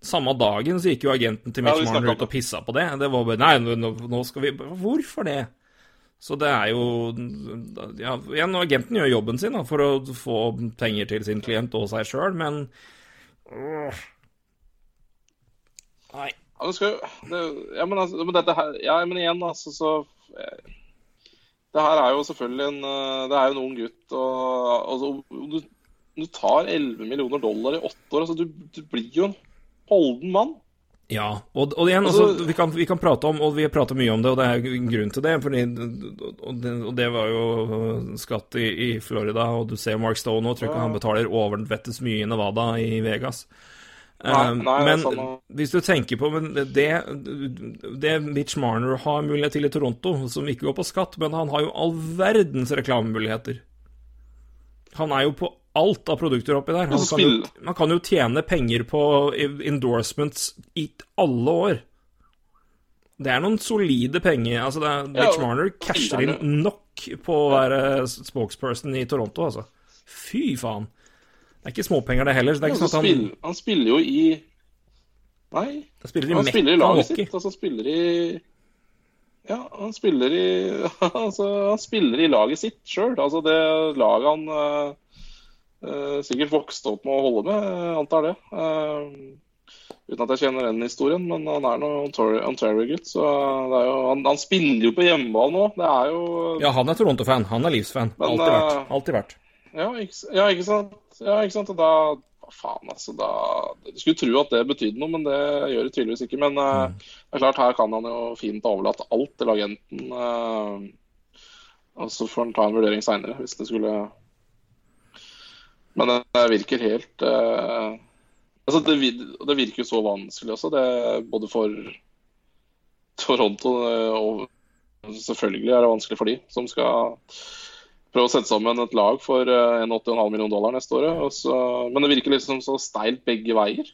Samme dagen så gikk jo agenten til Ja, Mitch snakket Marner ut og pissa på det. Det var bare Nei, nå, nå skal vi Hvorfor det? Så det er jo ja, Igjen, agenten gjør jobben sin da, for å få penger til sin klient og seg sjøl, men øh. Nei. Ja, men, skal, det, ja, men, altså, men dette her Ja, men igjen, altså, så eh, Det her er jo selvfølgelig en eh, Det er jo en ung gutt, og altså, du, du tar 11 millioner dollar i åtte år. Altså, du, du blir jo en holden mann. Ja, og, og igjen, altså, Altså- vi, kan, vi kan prate om, og vi har pratet mye om det, og det er en grunn til det, fordi, og, det, og det var jo skatt i, i Florida, og du ser Mark Stone nå, tror ikke ja. han betaler overvettes mye i Nevada i Vegas. Nei, nei, er men sånn, hvis du tenker på men det, det Mitch Marner har mulighet til i Toronto, som ikke går på skatt, men han har jo all verdens reklamemuligheter. Han er jo på alt av produkter oppi der. Han kan, jo, man kan jo tjene penger på endorsements i alle år. Det er noen solide penger. Altså, det er, Mitch Marner casher inn nok på å være spokesperson i Toronto, altså. Fy faen. Det er ikke småpenger, det heller. Så det sånn han, Spiller, han spiller jo i Nei, han spiller i han spiller i laget hockey. sitt. og han spiller i Ja, han spiller i Altså, han spiller i laget sitt sjøl. Altså det laget han uh, eh, sikkert vokste opp med å holde med, antar det. Uh, uten at jeg kjenner den historien, men han er nå Ontario- Ontario-gutt, så det jo, han, han spiller jo på hjemmeball nå. Det er jo Ja, han er Toronto-fan. Han er Leeds-fan. Alltid vært. eh, Alltid vært. Ja, ikke, ja, ikke sant? Ja, ikke sant? Og da faen, altså. Da, du skulle tro at det betydde noe, men det gjør det tydeligvis ikke. Men eh, det er klart, her kan han jo fint overlate alt til agenten. Uh, og så får han ta en vurdering seinere, hvis det skulle Men det, det virker helt uh, Altså, det, det virker jo så vanskelig også, det både for Toronto og selvfølgelig er det vanskelig for de som skal prøve å sette sammen et lag for eh, en 80,5 million dollar neste året. Så, men det virker liksom så steilt begge veier.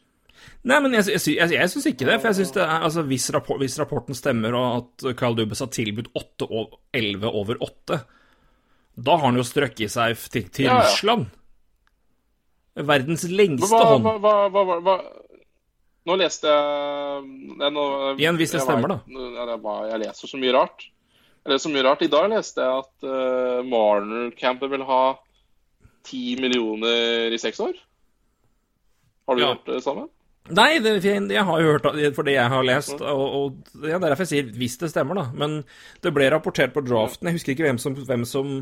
Nei, men jeg, jeg, jeg, jeg syns ikke det. For jeg synes det er, altså, hvis, rapport, hvis rapporten stemmer, og at Carl Dubes har tilbudt 8 og 11 over 8, da har han jo strøkket seg til, til Ja, ja. Russland. Verdens lengste hva, hånd. hva, hva, hva, Nå leste jeg jeg nå, Igjen, hvis det stemmer, da. Jeg leser så mye rart. Jeg leser så mye rart. I dag leste jeg at uh, Marner-campen vil ha 10 millioner i seks år. Har du Ja. hørt det samme? Nei, det, jeg, jeg har jo hørt det for det jeg har lest, og, og ja, det er derfor jeg sier hvis det stemmer, da. Men det ble rapportert på draften. Jeg husker ikke hvem som, hvem som,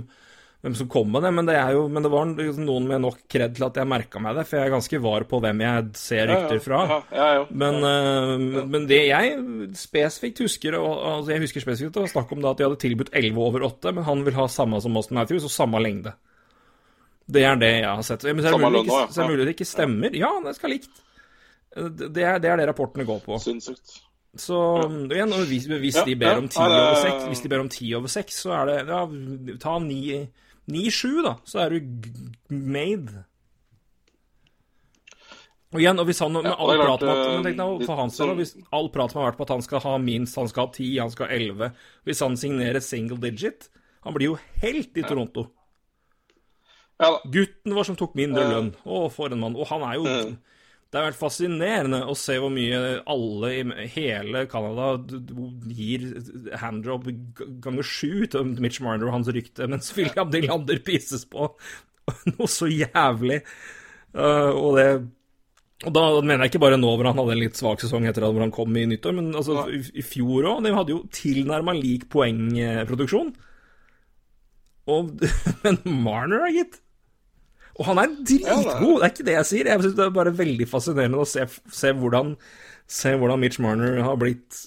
hvem som kom med det, men det, er jo, men det var noen med nok kred til at jeg merka meg det, for jeg er ganske var på hvem jeg ser rykter fra. Ja, ja, Men, uh, men det jeg spesifikt husker og, altså Jeg husker spesifikt det var snakk om da at de hadde tilbudt 11 over 8, men han vil ha samme som Austin Matthews og samme lengde. Det er det jeg har sett. Men så er det mulig ikke, så er mulig det ikke stemmer. Ja, det skal likt. Det er, det er det rapportene går på. Sinnssykt. Så igjen, hvis, hvis Ja, de ber ja, er over 6, hvis de ber om ti over seks, så er det ja, ta ni- ni-sju, da. Så er du made. Og igjen, og hvis han med Ja, all klart, praten at, eh, men tenk deg, for hans del, hvis all praten har vært på at han skal ha minst, han skal ha 10, han skal ha elleve Hvis han signerer single digit Han blir jo helt i Toronto. Ja. Gutten vår som tok mindre lønn. Å, for en mann. Og han er jo Mhm. Det er vært fascinerende å se hvor mye alle i hele Canada gir handdrop ganger sju til Mitch Marner og hans rykte, mens William Nylander pises på noe så jævlig. Uh, og det og da mener jeg ikke bare nå hvor han hadde en litt svak sesong etter at hvor han kom i nyttår, men altså i, i fjor òg. De hadde jo tilnærma lik poengproduksjon. Og, men Marner, gitt. Og han er dritgod, det er ikke det jeg sier. Jeg synes Det er bare veldig fascinerende å se, se, hvordan, se hvordan Mitch Marner har blitt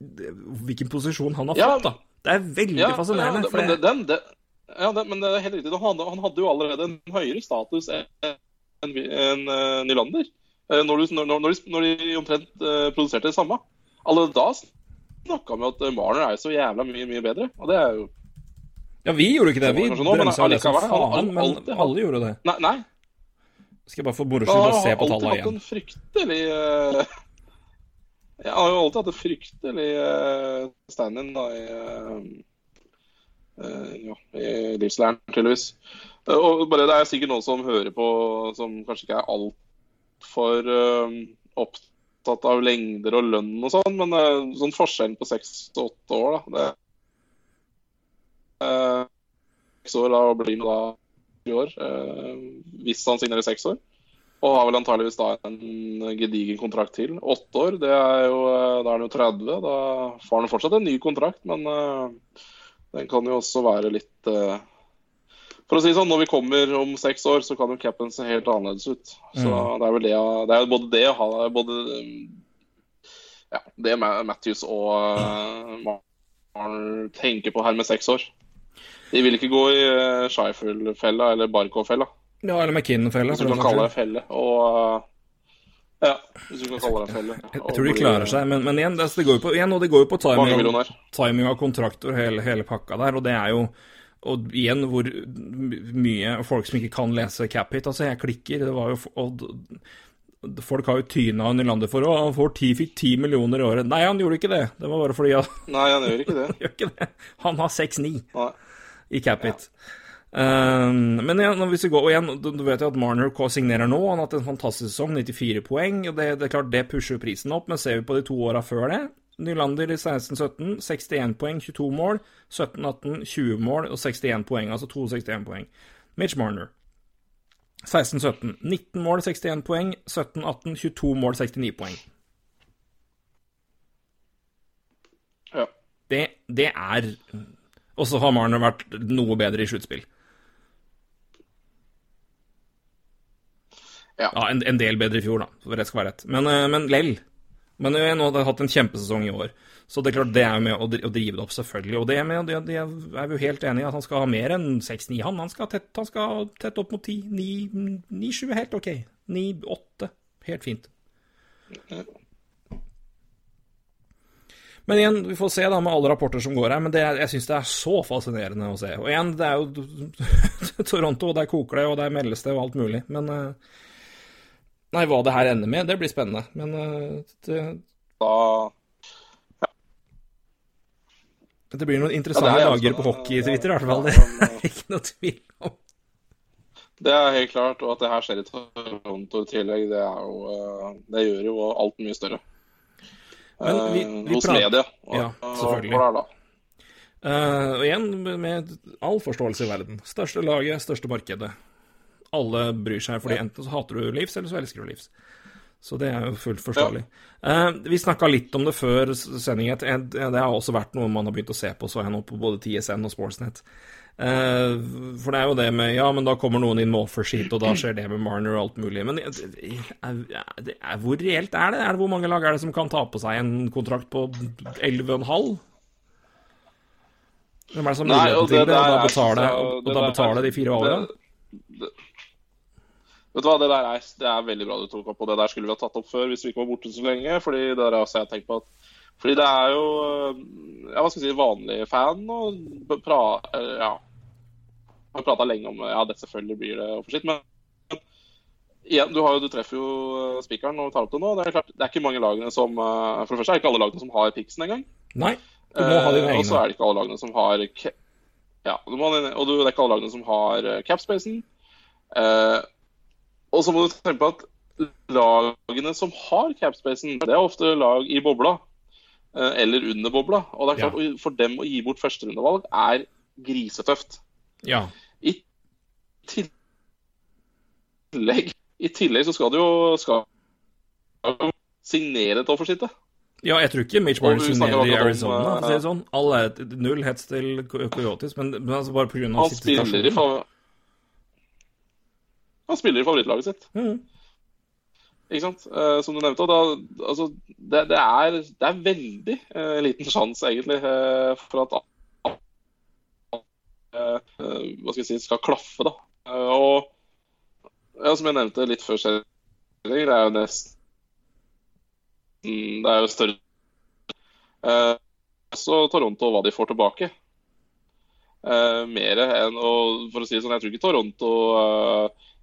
Hvilken posisjon han har Ja, fått, da. Det er veldig Ja, fascinerende. ja, men det, den, det, ja, det, men det er helt riktig. Han han hadde jo allerede en høyere status enn en, en, eh, Nylander. Eh, Når, du, når, når, de, når de omtrent eh, produserte det samme. Allerede da snakka vi om at Marner er så jævla mye, mye bedre. Og det er jo ja, vi gjorde ikke det. Vi bremsa det som han faen, men alltid alle gjorde det. Nei, nei. Skal jeg bare for moro skyld se på alltid tallene igjen. en fryktelig eh, Jeg har jo alltid hatt en fryktelig uh, stand-in i eh, ja, i livslæren, tydeligvis. Og bare Det er sikkert noen som hører på som kanskje ikke er altfor uh, opptatt av lengder og lønn og sånn, men sånn forskjellen på seks og åtte år, da det Seks år da blir det da i år, eh, hvis han signerer seks år. Og har vel antageligvis da en gedigen kontrakt til. Åtte år, det er jo, eh, da er han jo 30. Da får han fortsatt en ny kontrakt, men eh, den kan jo også være litt eh, For å si sånn, når vi kommer om seks år, så kan jo capen se helt annerledes ut. Så Mm. det er vel det Det er både det å ha både ja, det Ma- Matthews og Marner tenker på her med seks år. De vil ikke gå i uh, Scheifel-fella eller Barkov-fella. Ja, eller McKinnon-fella. Hvis du kan kalle det felle. Og uh, Ja, hvis du kan kalle det felle. Jeg jeg tror de klarer seg, men, men igjen, det, går jo på, igjen, og det går jo på timing, timing av kontrakter og hele, hele pakka der, og det er jo og igjen hvor mye folk som ikke kan lese Capit. Altså, jeg klikker, det var jo og, Folk har jo tyna han i landet for å han får 10, fikk 10 millioner i året. Nei, han gjorde ikke det. Det var bare fordi han Nei, han gjør ikke det. gjør ikke det. Han har 6-9 Nei. I cap Ja. Um, men igjen, hvis vi går, og igjen, du, du vet jo at Marner signerer nå. Han har hatt en fantastisk sesong, 94 poeng. og det, det er klart det pusher prisen opp, men ser vi på de to åra før det Nylander i 16-17, 61 poeng, 22 mål. 17-18, 20 mål og 61 poeng, altså 261 poeng. Mitch Marner 16-17, 19 mål, 61 poeng. 17-18, 22 mål, 69 poeng. Ja. Det, det er Og så har Marner vært noe bedre i sluttspill. Ja. Ja, en, en del bedre i fjor, da, for rett skal være rett. Men, eh, men lell. Men eh, nå har hatt en kjempesesong i år. Så det er klart det er jo med å drive det opp, selvfølgelig. Og det, er med, det, det er jo helt enig i at han skal ha mer enn 6-9, han. Han skal, tett, han skal tett opp mot 10. 9-7 er helt ok. 9-8 helt fint. Men igjen, vi får se da med alle rapporter som går her, men det jeg syns det er så fascinerende å se. Og igjen, det er jo Toronto, og der koker det, og der meldes det, og alt mulig. Men eh, Nei, hva det her ender med, det blir spennende. Men eh, det, Da det blir noen interessante Ja, er dager på hockey-Twitter, i hvert fall. Det er ikke noe tvil om. Det er helt klart. Og at det her skjer i Toronto i tillegg, det, er jo, eh, det gjør jo alt mye større. Men vi- Eh, vi Hos prater... media. Og, Ja, selvfølgelig. og og, det? Eh, og igjen, med all forståelse i verden. Største laget, største markedet. Alle bryr seg, fordi enten så hater du Leeds, eller så elsker du Leafs. Så det er jo fullt forståelig. Eh, vi snakka litt om det før sending. et- et- Det har også vært noe man har begynt å se på, så jeg nå på både TSN og Sportsnet. Eh, for det er jo det med Ja, men da kommer noen inn med offersheet, og da skjer det med Marner og alt mulig. Men er, det er, hvor reelt er det? Er det Hvor mange lag er det som kan ta på seg en kontrakt på 11,5? Hvem er det som muligheten til det og da der er- betale, og, og da betale de fire åra? det, Vet du hva, det der er, det er veldig bra du tok opp, og det der skulle vi ha tatt opp før hvis vi ikke var borte så lenge. fordi det der også jeg tenkt på at fordi det er jo ja, hva skal jeg si, vanlig fan og pra, ja, har prata lenge om ja, det selvfølgelig blir det for sitt, men igjen, du, jo, du, treffer jo spikeren og tar opp det nå. Det er klart, det er ikke mange lagene som For det første er det ikke alle lagene som har Pixen engang. Nei, du må ha dine egne. Og så er det ikke alle lagene som har ja, og det er ikke alle lagene som har capspacen. Eh, og så må du tenke på at lagene som har capspacen, det er ofte lag i bobla. Eh, eller under bobla. Og det er klart, ja. for dem å gi bort førsterundevalg er grisetøft. Ja. I tillegg, I tillegg så skal du jo skal signere et offersitte. Ja, jeg tror ikke Mitch Barnes signerer i Arizona, for å si det sånn. All er null hets til Coyotes, men, men altså bare pga. Han spiller i Han spiller i favorittlaget sitt. Mm. Ikke sant? Eh, som du nevnte. Da, altså, det, det, er, det, er, veldig eh, liten sjanse, egentlig, eh, for at hva skal jeg si, skal klaffe. da. og ja, som jeg nevnte litt før selv, det er jo nesten Det er jo større Så Toronto hva de får tilbake. mer enn å For å si det sånn, jeg tror ikke Toronto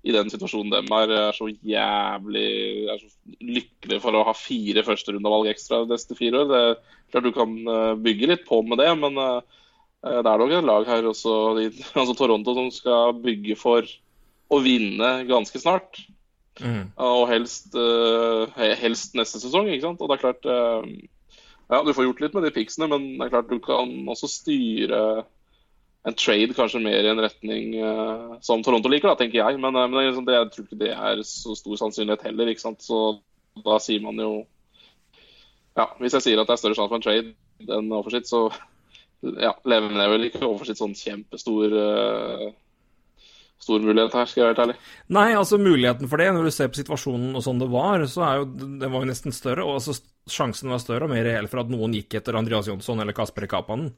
i den situasjonen dem er, er så jævlig er så lykkelig for å ha fire førsterundevalg ekstra de neste fire år. Det er klart Du kan eh, bygge litt på med det, men uh, det er nok et lag her også, altså Toronto, som skal bygge for å vinne ganske snart. Mm. Og helst, helst, neste sesong, ikke sant. Og det er klart Ja, du får gjort litt med de piksene, men det er klart du kan også styre en trade kanskje mer i en retning uh, som Toronto liker, da, tenker jeg. Men, uh, men liksom, det, jeg tror ikke det er så stor sannsynlighet heller. ikke sant? Så da sier man jo Ja, hvis jeg sier at det er større sjanse for en trade enn oversikt, så ja, lever jeg vel ikke oversikt sånn kjempestor uh, stor mulighet her, skal jeg være helt ærlig. Nei, altså muligheten for det, når du ser på situasjonen og sånn det var, så er jo det var jo nesten større. Og altså sjansen var større og mer reell for at noen gikk etter Andreas Jonsson eller Kasper Kapanen.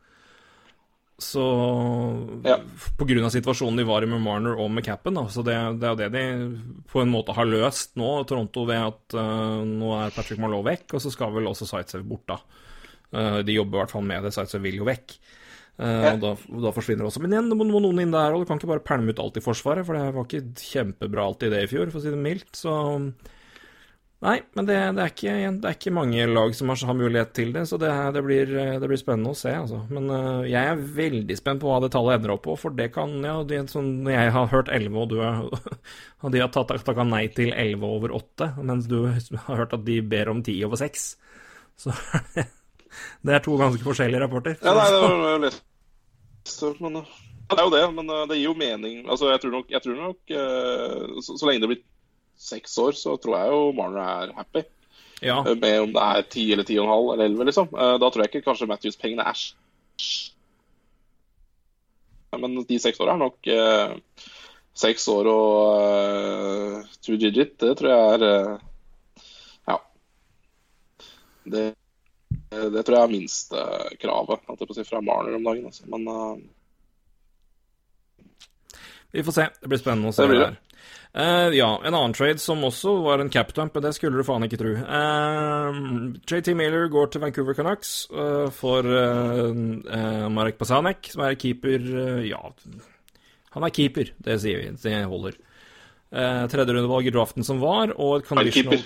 Så ja. Pga. situasjonen de var i med Marner og med capen, da, så det, det, er jo det de på en måte har løst nå, Toronto, ved at uh, nå er Patrick Marlowe vekk, og så skal vel også Sightsafe bort, da. Uh, de jobber i hvert fall med det, Sightsafe vil jo vekk. Uh, ja. og, da, da, forsvinner også. Men igjen, det må, må noen inn der, og du kan ikke bare pælme ut alt i Forsvaret, for det var ikke kjempebra alltid det i fjor, for å si det mildt. Så Nei, men det, det, er ikke, det, er ikke, mange lag som har, har mulighet til det, så det, det, blir, det, blir, spennende å se. Altså. Men uh, jeg er veldig spent på hva det tallet ender opp på, for det kan ja, det, sånn, jeg har hørt 11, og du har, og de har takka nei til 11 over 8, mens du har hørt at de ber om 10 over 6, så det er to ganske forskjellige rapporter. Ja, nei, det var litt men, ja, Det er jo det, men eh, det gir jo mening. Altså, jeg tror nok, jeg tror nok så, så lenge det blir seks år, så tror jeg jo Marner er happy. Ja. Eh, med om det er ti eller ti og en halv eller elleve, liksom. Eh, da tror jeg ikke kanskje Matthews-pengene er Men de seks åra er nok eh, Seks år og eh, two digit, det tror jeg er eh, Ja. Det, det tror jeg er minstekravet si, fra Marner om dagen. Altså. Men eh, Vi får se. Det blir spennende å se. Det blir det. Uh, ja, en annen trade som også var en capdump, men det skulle du faen ikke tro. Uh, eh, JT Miller går til Vancouver Canucks uh, for Marek Pasanek, som er keeper Ja, han er keeper, det sier vi. Det holder. Uh, tredje rundevalg i draften som var, og et conditional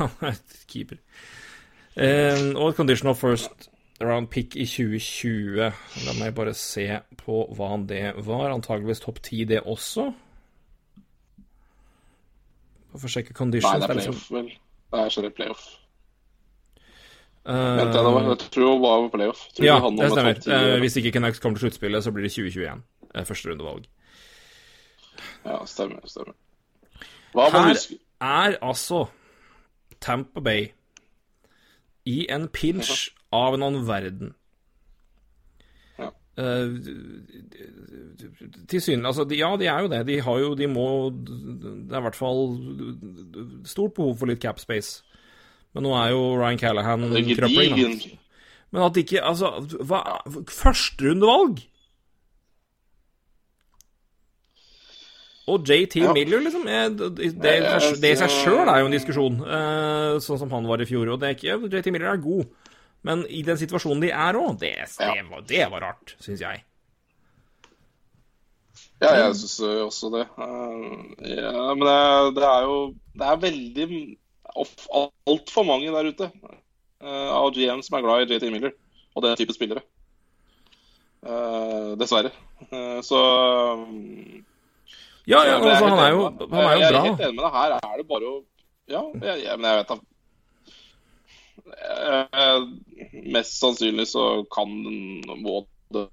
Han er keeper. og et conditional first round pick i 2020. La meg bare se på hva det var. Antageligvis topp ti, det også. Og for å sjekke conditions. Nei, det er liksom- playoff, vel. Det er ikke playoff. Uh, Vent, var, jeg tror hun var playoff. Tror ja, det stemmer. Uh, hvis ikke Canucks kommer til sluttspillet, så blir det 2021. Uh, første rundevalg. Ja, stemmer. stemmer. Hva Her er altså Tampa Bay i en pinch av en annen verden. Uh, Tilsynelatende altså, Ja, de er jo det. De har jo De må Det er i hvert fall stort behov for litt cap space. Men nå er jo Ryan Callahan krøpling, Men at ikke Altså, hva Førsterundevalg! Og JT Ja. Miller, liksom er, det, i seg sjøl er jo en diskusjon, uh, sånn som han var i fjor. Og det er ikke, JT Miller er god, men i den situasjonen de er òg, det, det, Ja. var- det var rart, syns jeg. Ja, jeg syns også det. Eh, Ja, men det, det er jo Det er veldig altfor mange der ute eh, av GM som er glad i JT Miller og den type spillere. Eh, dessverre. Så Ja, ja, altså, han er jo, han er jo jeg er helt enig med deg. Her er det bare å Ja, jeg, jeg, men jeg vet da Mest sannsynlig så kan må det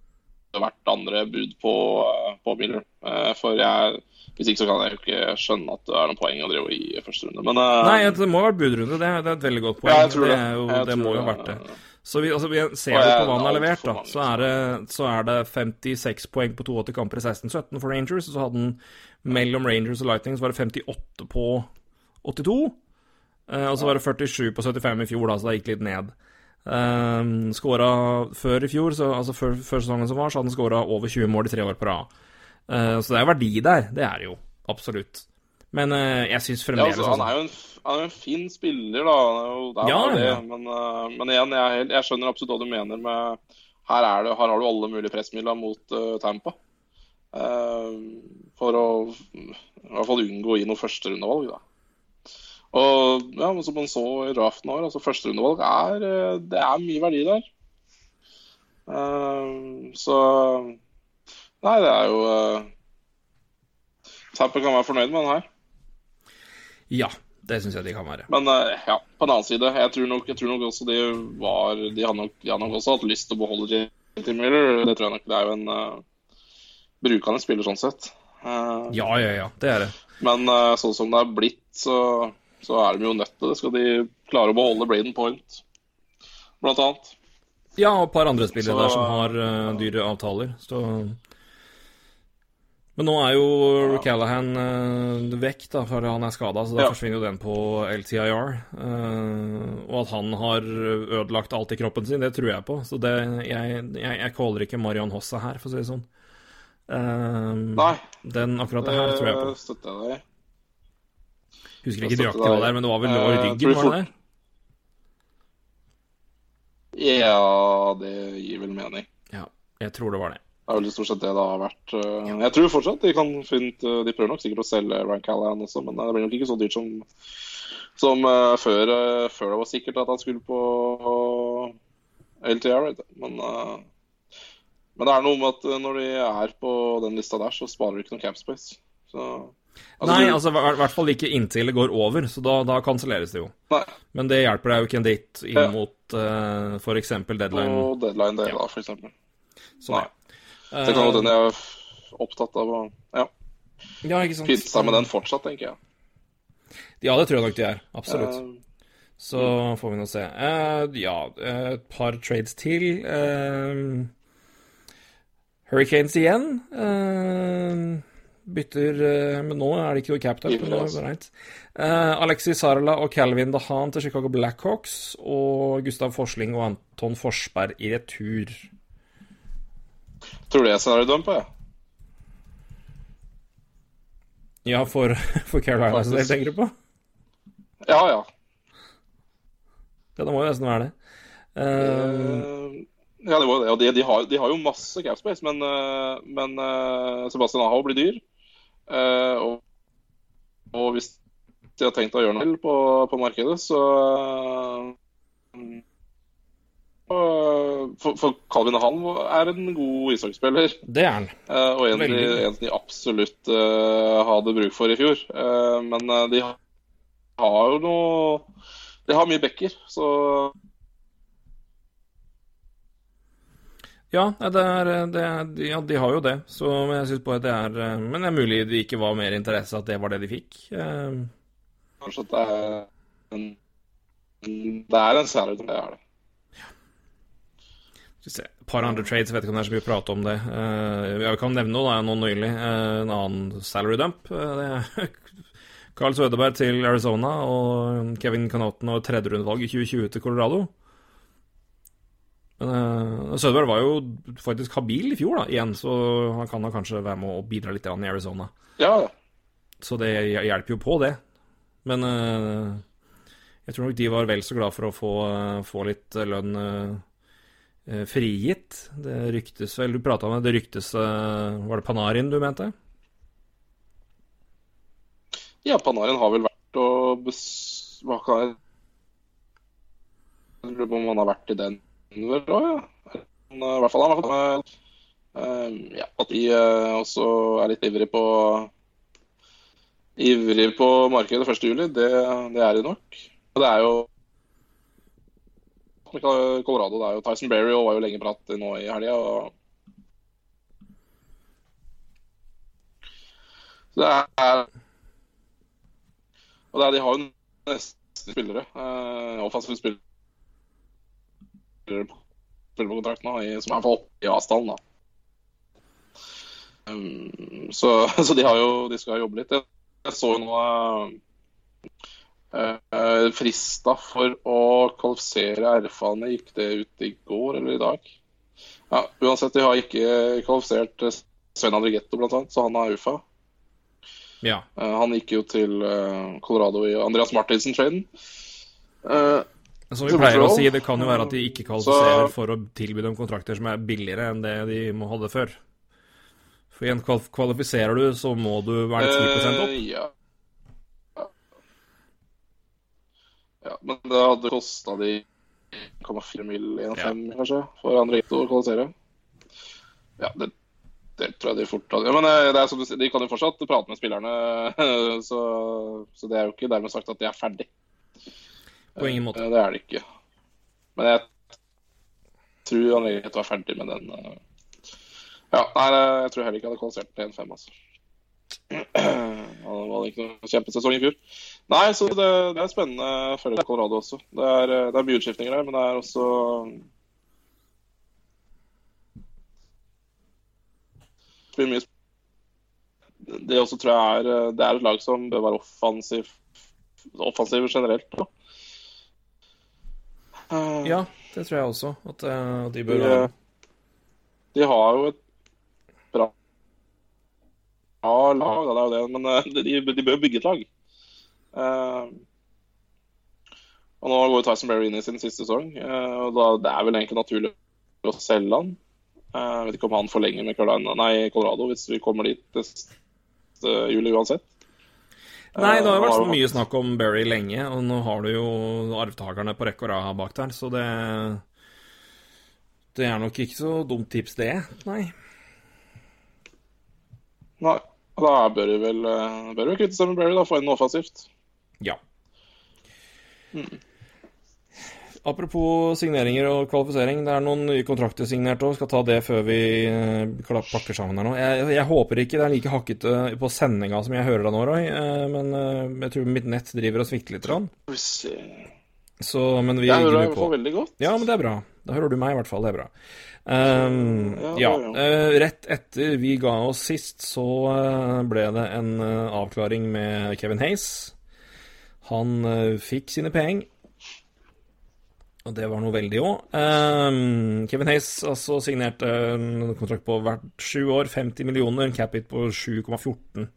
vært andre bud på, eh, på Miller. Eh, For jeg hvis ikke så kan jeg jo ikke skjønne at det er noen poeng å drive i første runde. Men uh, Nei, det må ha vært budrunde. Det det er et veldig godt poeng. Ja, jeg tror det. Det, jo, Jeg det tror må jo ha vært det. Så vi, altså, vi ser jo på hva han har levert, da. Så er, det, så er det 56 poeng på 82 kamper i 16-17 for Rangers. Og så hadde han mellom Rangers og Lightning så var det 58 på 82. Eh, og så var det 47 på 75 i fjor, da, så det gikk litt ned. Um, skåra før i fjor, så, altså før, før sesongen som var, så hadde han skåra over 20 mål i tre år på rad. Uh, så det er verdi der. Det er det jo. Absolutt. Men uh, jeg syns Ja, fremdeles altså, han er jo en, han er en fin spiller, da. Han er jo, det er Ja, det. ja. Men, uh, men igjen, jeg, jeg skjønner absolutt hva du mener med Her, er det, her har du alle mulige pressmidler mot Tampa. Eh, for å i hvert fall unngå å gi noe førsterundevalg, da. Og ja, men som man så i draften år, altså førsterundevalg er eh, Det er mye verdi der. Uh, så Nei, det er jo uh, Tapper kan være fornøyd med den her. Ja, det syns jeg de kan være. Men uh, ja, på den annen side, jeg tror nok, jeg tror nok også de var De har nok, de har nok også hatt lyst til å beholde JT Miller. Det tror jeg nok. Det er jo en uh, brukende spiller sånn sett. Eh, Ja, ja, ja. Det er det. Men eh, sånn som det er blitt, så, så er de jo nødt til det. Skal de klare å beholde Braden Point, blant annet. Ja, og et par andre spillere Så- der som har uh, dyre avtaler, så Men nå er jo Callahan uh, vekk, da, for han er skada, så da Ja. forsvinner jo den på LTIR. Uh, og at han har ødelagt alt i kroppen sin, det tror jeg på. Så det, jeg, jeg, jeg caller ikke Marion Hossa her, for å si det sånn. Uh, Nei, den akkurat det her tror jeg på. støtter jeg deg i. Husker ikke nøyaktig hva det er, men det var vel Eh, lår i ryggen, var det det? Ja, det gir vel mening. Ja, jeg tror det var det. Det er vel stort sett det det har vært. eh, Jeg tror fortsatt de kan finne eh, De prøver nok sikkert å selge Ryan Callahan også, men det blir nok ikke så dyrt som, som eh, før, eh, før det var sikkert at han skulle på LTR. Men, eh, men det er noe med at eh, når de er på den lista der, så sparer de ikke noe cap space. Så, Nei, altså i hvert fall ikke inntil det går over, så da, da kanselleres det jo. nei, Men det hjelper deg jo ikke en date inn Ja. mot uh, f.eks. deadline. Og deadline day, Ja. da, for eksempel. Sånn, Nei. Det kan godt den hende jeg er opptatt av å ja, ja, ikke sant. Pynte seg med den fortsatt, tenker jeg. Ja, det tror jeg nok de er. Absolutt. Eh, Så får vi nå se. Uh, ja, eh, et par trades til. Uh, Hurricanes igjen. Eh, bytter eh, Men nå er det ikke noe altså. greit. Eh, Alexis Sarla og Calvin Dahan til Chicago Blackhawks. Og Gustav Forsling og Anton Forsberg i retur. tror du jeg scenario dumper, jeg? Ja, for, for Carolina, så det Faktisk. tenker du på? Ja, ja. Ja, det må jo nesten være det. Eh, Eh, ja, det var det. Og de, de, har, de har jo masse cap space, men, men Sebastian Aho blir dyr. Eh, og, og hvis de har tenkt å gjøre noe på, på markedet, så eh, for, for Calvin Hall er en god ishockeyspiller. det er han. eh, og en, de, en de absolutt eh, hadde bruk for i fjor. Eh, men de har jo noe De har mye backer, så Ja, det er, det er, ja, de har jo det. Så jeg synes bare det er eh, Men det er mulig det ikke var mer interesse at det var det de fikk. Eh, Kanskje at det er en Det er en særlig det er det. Et par andre trades, jeg vet ikke om det er så mye å prate om det. Eh, jeg kan nevne noe da, nå nylig. eh, en annen salary dump. Eh, det er Carl Sødeberg til Arizona og Kevin Canoten og tredjerundevalg i 2020 til Colorado. Men uh, Sødeberg var jo faktisk habil i fjor, da, igjen, så han kan da kanskje være med å bidra litt i Arizona. Ja, så det hjelper jo på, det. Men uh, jeg tror nok de var vel så glad for å få, uh, få litt lønn frigitt. Det ryktes vel Du prata om det, ryktes Var det Panarin du mente? Ja, Panarin har vel vært og bes... Hva kan jeg Jeg lurer på om han har vært i Denver òg, ja. I hvert fall han har med ja, at de også er litt ivrig på ivrig på markedet 1.7, det, det er de nok. Og det er jo Colorado, det er jo Tyson Berry og var jo lenge prat nå i helga. Så det er Og det er, de har jo nesten spillere. Eh, offensive spillere spiller på kontrakten nå, som er for i avstanden. da. Um, så, så, de har jo De skal jobbe litt. Jeg så jo noe uh, frista for å kvalifisere RFA-ene. Gikk det ut i går eller i dag? Ja, Uansett, de har ikke kvalifisert Svein Andrigetto, blant annet, så han har UFA. Ja. Uh, han gikk jo til uh, Colorado i Andreas Martinsen-traden. Uh, som vi pleier å si, det kan jo være at de ikke kvalifiserer for å tilby dem kontrakter som er billigere enn det de må hadde før. For igjen, kvalifiserer du, så må du være 10 opp. Ja. ja, men det hadde kosta de 1,4 mill. 1,5 ja. kanskje, for andre gitt å kvalifisere. Ja, det, det, tror jeg de fort hadde ja, Men det er som du sier, de kan jo fortsatt prate med spillerne, så, så det er jo ikke dermed sagt at de er ferdig. På ingen måte. Det er det ikke. Men jeg tror han egentlig var ferdig med den. Ja, nei, jeg tror heller ikke han hadde kvalifisert til 1-5, altså. Han hadde ikke noen kjempesesong i fjor. Nei, så det, det er spennende å følge Colorado også. Det er, det er mye utskiftninger der, men det er også det, mye... det også tror jeg er Det er et lag som bør være offensiv, offensiv generelt. Da. Uh, ja, det tror jeg også. At, uh, de bør de, de, har jo et bra, bra lag, det er jo det, men uh, de, de, bør bygge et lag. og Nå går Tyson Berry inn i sin siste sesong, og da, det er vel egentlig naturlig å selge han. Jeg vet ikke om han forlenger med Carolina, nei, Colorado hvis vi kommer dit neste juli uansett. Nei, det har vært så mye snakk om Berry lenge, og nå har du jo arvtakerne på rekke og rad bak der, så det Det er nok ikke så dumt tips, det. Nei. Nei. Da bør vi vel, bør vi kvitte seg med Berry, da. Få inn noe offensivt. Ja. Hmm. Apropos signeringer og kvalifisering. Det er noen nye kontrakter signert òg. Skal ta det før vi eh, pakker sammen her nå. Jeg, jeg, håper ikke det er like hakkete på sendinga som jeg hører deg nå, Roy. Eh, men eh, jeg tror mitt nett driver og svikter litt. Så, men vi Jeg hører deg i hvert fall veldig godt. Ja, men det er bra. Da hører du meg i hvert fall. Det er bra. Um, ja, ja. rett etter vi ga oss sist, så ble det en avklaring med Kevin Hayes. Han fikk sine penger. Og det var noe veldig òg. Um, ehm, Kevin Hayes altså signerte en kontrakt på hvert sju år, 50 millioner, capit på 7,14.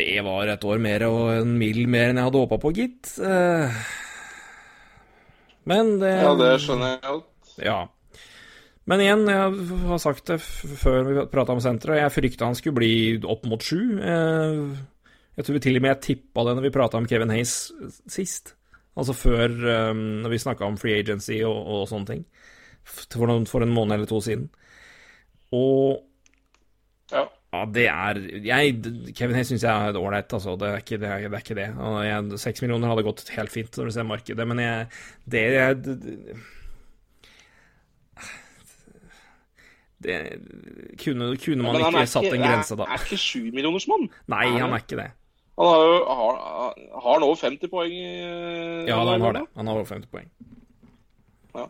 Det var et år mer og en mil mer enn jeg hadde håpa på, gitt. Uh, men det Ja, det skjønner jeg alt. Ja. Men igjen, jeg har sagt det før vi prata om senteret, jeg frykta han skulle bli opp mot sju. Uh, jeg tror til og med jeg tippa det når vi prata om Kevin Hayes sist. Altså før um, vi snakka om free agency og, og sånne ting. For, noen, for, en måned eller to siden. Og ja. ja det er jeg, Kevin Hayes syns jeg er ålreit, altså. Det er ikke det. Er, det, er ikke det. Seks millioner hadde gått helt fint når du ser markedet, men jeg, det, jeg, det, det kunne, kunne man ja, ikke satt en grense da. Er ikke sjumillionersmann. Nei, han er ikke det. Han har jo har, har han over 50 poeng i Ja, han har det. Han har over 50 poeng. Ja.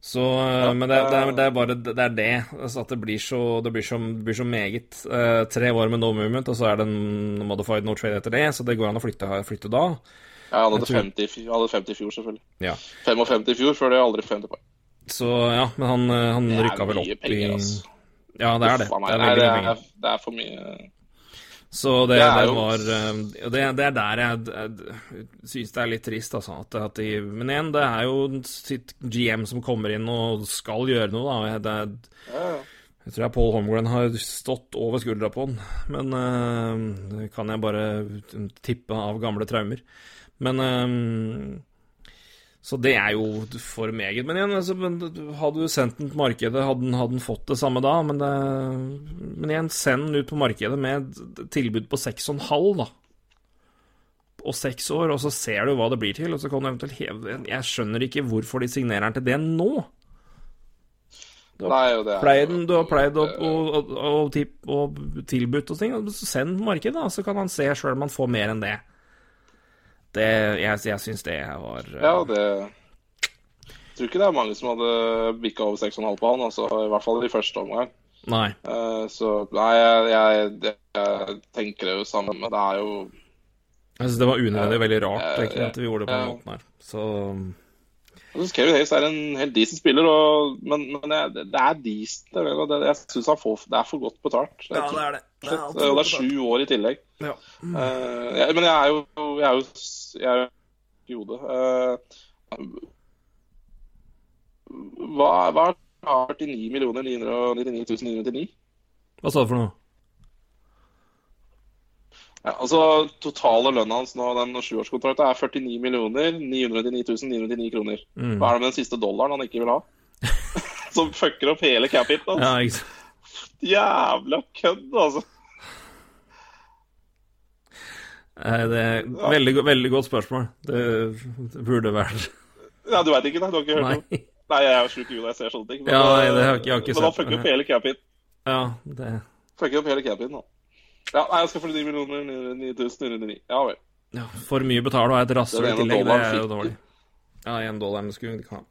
Så, ja, men det, det, er, det, er, bare det er det. Altså at det blir så, det blir så, blir så meget. Eh, tre år med no movement, og så er det en modified no trade etter det, så det går an å flytte, flytte da. Ja, han hadde, tror... 50, hadde 50 i fjor, selvfølgelig. Ja. 55 i fjor, før det aldri 50 poeng. Så ja, men han, han rykka vel opp penger, i altså. Ja, det er det. Uff, det, er, det, er, det er for mye Så det, Det er det var eh, det, det er der jeg, jeg syns det er litt trist, altså. At, at de, men igjen, det er jo sitt GM som kommer inn og skal gjøre noe, da. Ja. jeg tror jeg Paul Holmgren har stått over skuldra på han, men uh, det kan jeg bare tippe av gamle traumer. Men eh, Så det er jo for meget. Men igjen, altså, hadde du sendt den til markedet, hadde den, hadde den fått det samme da. Men, det, men igjen, send den ut på markedet med tilbud på 6,5, da. Og seks år, og så ser du hva det blir til, og så kan du eventuelt heve det. Jeg skjønner ikke hvorfor de signerer den til det nå. Nei, og det er Pleid du har pleid å og, og, og, og tilbudt og ting. så Send den på markedet, da, så kan han se sjøl om han får mer enn det. Det, jeg jeg syns det var uh, Ja, det Jeg tror ikke det er mange som hadde bikka over 6,5 på han, altså, i hvert fall i første omgang. Nei. Uh, så nei, jeg, jeg, det- jeg tenker det jo samme. Men det er jo Jeg syns det var unødvendig veldig rart egentlig, at vi gjorde det på den måten her. Så Jeg synes Kevin Hayes er en helt decent spiller, og, men, men jeg, det det er decent. Det, jeg får, det er for godt betalt. Det er, er det. og det er sju år i tillegg. Ja. Eh, jeg, men jeg er jo Jeg er jo, jeg er jo i hodet. Eh, hva, hva er 49 999 999? Hva sa du for noe? Ja, altså, Totale lønna hans nå, den sjuårskontrakten, er 49 millioner 999 999 kroner. Mm. Hva er det med den siste dollaren han ikke vil ha? Som fucker opp hele capiten. Ja, Altså. ikke sant. Jævla kødd, altså. Nei, Det er veldig, veldig godt spørsmål. Det, det burde vært Ja, Du veit ikke, nei? Du har ikke hørt Nei. noe? Nei, jeg er jo sjuk i huet, jeg ser sånne ting. Men, Ja, nei, det har jeg ikke- jeg har ikke men han fucker opp hele capiten. Ja, det Fucker opp hele capiten nå. Ja, nei, jeg skal få 9 millioner 9999. Ja vel. ja, For mye betale og et rasshøl i tillegg, det er jo dårlig. Ja, én dollar skulle vi ikke ha.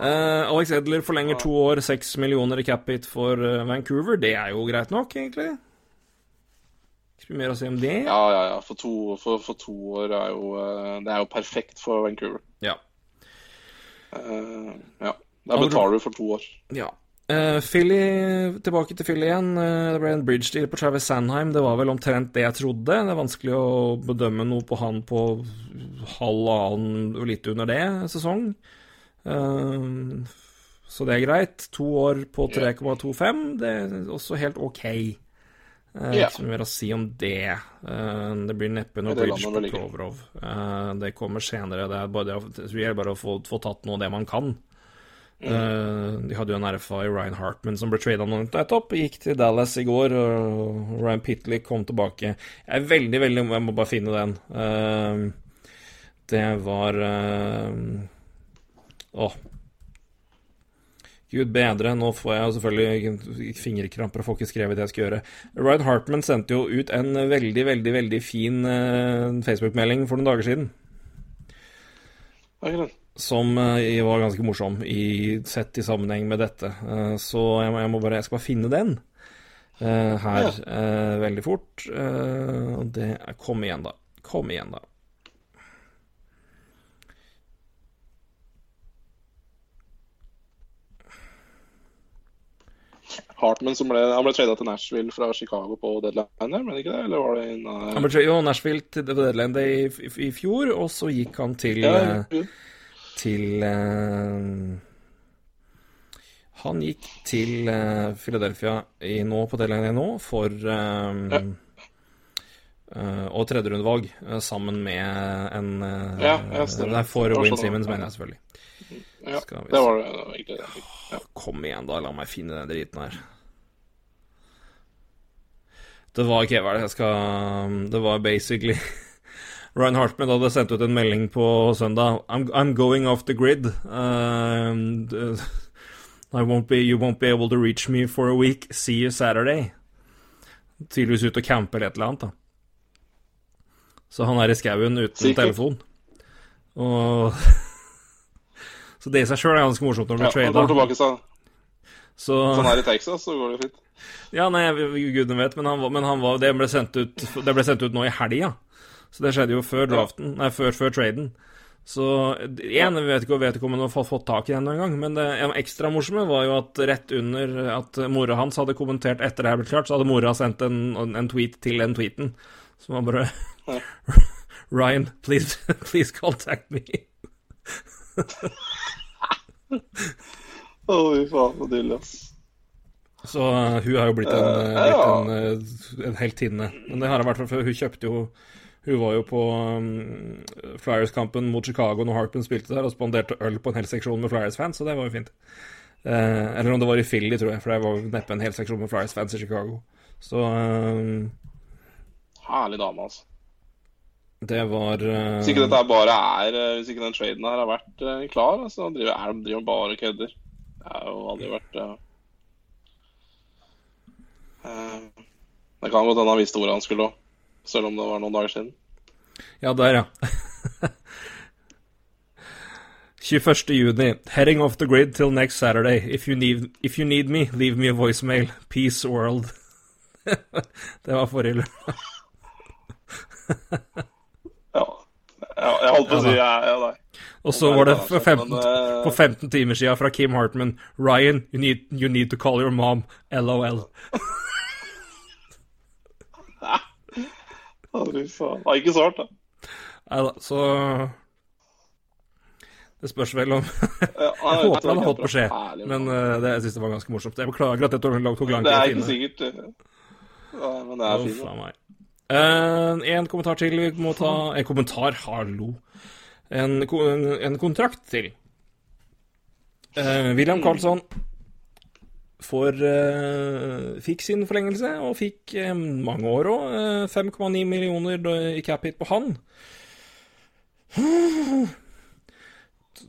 Eh, Alex Edler forlenger to år, seks millioner i cap hit for eh, Vancouver. Det er jo greit nok, egentlig. Ikke vi mer å si om det. Ja, ja, ja. For to, for, for to år er jo eh, Det er jo perfekt for Vancouver. Ja. Uh, ja. Da betaler du for to år. Ja. Eh, Philly, tilbake til Philly igjen. Uh, det ble en bridge deal på Travis Sandheim. Det var vel omtrent det jeg trodde. Det er vanskelig å bedømme noe på han på halvannen og litt under det sesong. Uh, så det er greit. To år på 3,25, det er også helt OK. Uh. Ikke så mye mer å si om det. Det blir neppe noe det bridge på. Eh, det kommer senere. Det er bare, det, gjelder bare å få, få tatt noe av det man kan. Mm. De hadde jo en RFA i Ryan Hartman som ble trada nettopp. Gikk til Dallas i går, og Ryan Pitley kom tilbake. Jeg er veldig, veldig Jeg må bare finne den. Eh, det var eh, Å. Gud bedre, nå får jeg selvfølgelig fingerkramper og får ikke skrevet det jeg skal gjøre. Ryan Hartman sendte jo ut en veldig, veldig, veldig fin Facebook-melding for noen dager siden Er ikke det? Som eh, var ganske morsom i, sett i sammenheng med dette. Eh, så jeg må, jeg må bare Jeg skal bare finne den eh, her eh, veldig fort. Og det er Kom igjen, da. Kom igjen, da. Hartman som ble, han ble trada til Nashville fra Chicago på deadline men ikke det? Eller var det en Han ble tra- til Nashville til Deadline i, i, i fjor, og så gikk han til ja, eh, Til eh, Han gikk til eh, Philadelphia i, nå på Deadline nå for ja. Uh, og tredjerundevalg uh, sammen med en uh, Ja, ja, stemmer. Nei, for Det Wayne sånn, Simmons, mener jeg selvfølgelig. ja, det var det, det var egentlig det. Ja. Kom igjen, da. La meg finne den driten her. Det var ikke hva er det jeg skal Det var basically Ryan Hartman hadde sendt ut en melding på søndag. I'm, I'm going off the grid. Uh, I won't be, you won't be able to reach me for a week. See you Saturday. Tydeligvis ute og campe eller et eller annet, da. Så han er i skauen uten Sikker. telefon. Og Så det i seg sjøl er ganske morsomt når du Ja, blir han kommer trada. tilbake, så, Så Sånn han er i Texas, så går det fint. Ja, nei, gudene vet, men, han, men han var, det, ble ut, det ble sendt ut nå i helga. Så det skjedde jo før draften, nei, før, før traden. Så én, vet ikke, vet ikke om han har fått, tak i den engang, men det en ekstra morsomme var jo at rett under at mora hans hadde kommentert etter det her ble klart, så hadde mora sendt en, en tweet til den tweeten, som var bare Ryan, please, please contact me. Å, fy faen, så deilig, ass. Så uh, hun har jo blitt en, uh, ja. blitt en, uh, en heltinne. Men det har hun vært for. Hun kjøpte jo Hun var jo på um, Flyers-kampen mot Chicago når Harpen spilte der, og spanderte øl på en hel seksjon med Flyers-fans, så det var jo fint. eller om det var i Philly, tror jeg, for det var neppe en hel seksjon med Flyers-fans i Chicago. Så um, Herlig dame, altså. det var uh, Hvis ikke dette bare er eh, Hvis ikke den traden her har vært eh, klar, så driver, er de driver bare og kødder. Det har jo aldri vært eh, eh, Det kan godt hende han visste hvor han skulle òg, selv om det var noen dager siden. Ja, der, ja. 21. juni. Heading off the grid till next Saturday. If you need, if you need me, leave me a voicemail. Peace world. det var forrige lørdag. Ja. jeg holdt på å si ja, ja, nei. Og så var det for 15, eh, for 15 timer siden fra Kim Hartman. Ryan, you need, you need to call your mom. LOL. Å, fy faen. Det er ikke svart, da. Neida, så Det spørs vel om Jeg håper han har fått beskjed, men eh, det, jeg syns det var ganske morsomt. Jeg beklager at det tok lang tid Det er ikke sikkert eh, ja, Men det er fint. Uh. En kommentar til vi må ta En kommentar, hallo. En, en, en kontrakt til. Uh, William Carlsson får eh, fikk sin forlengelse, og fikk eh, mange år òg. 5,9 millioner i cap hit på han.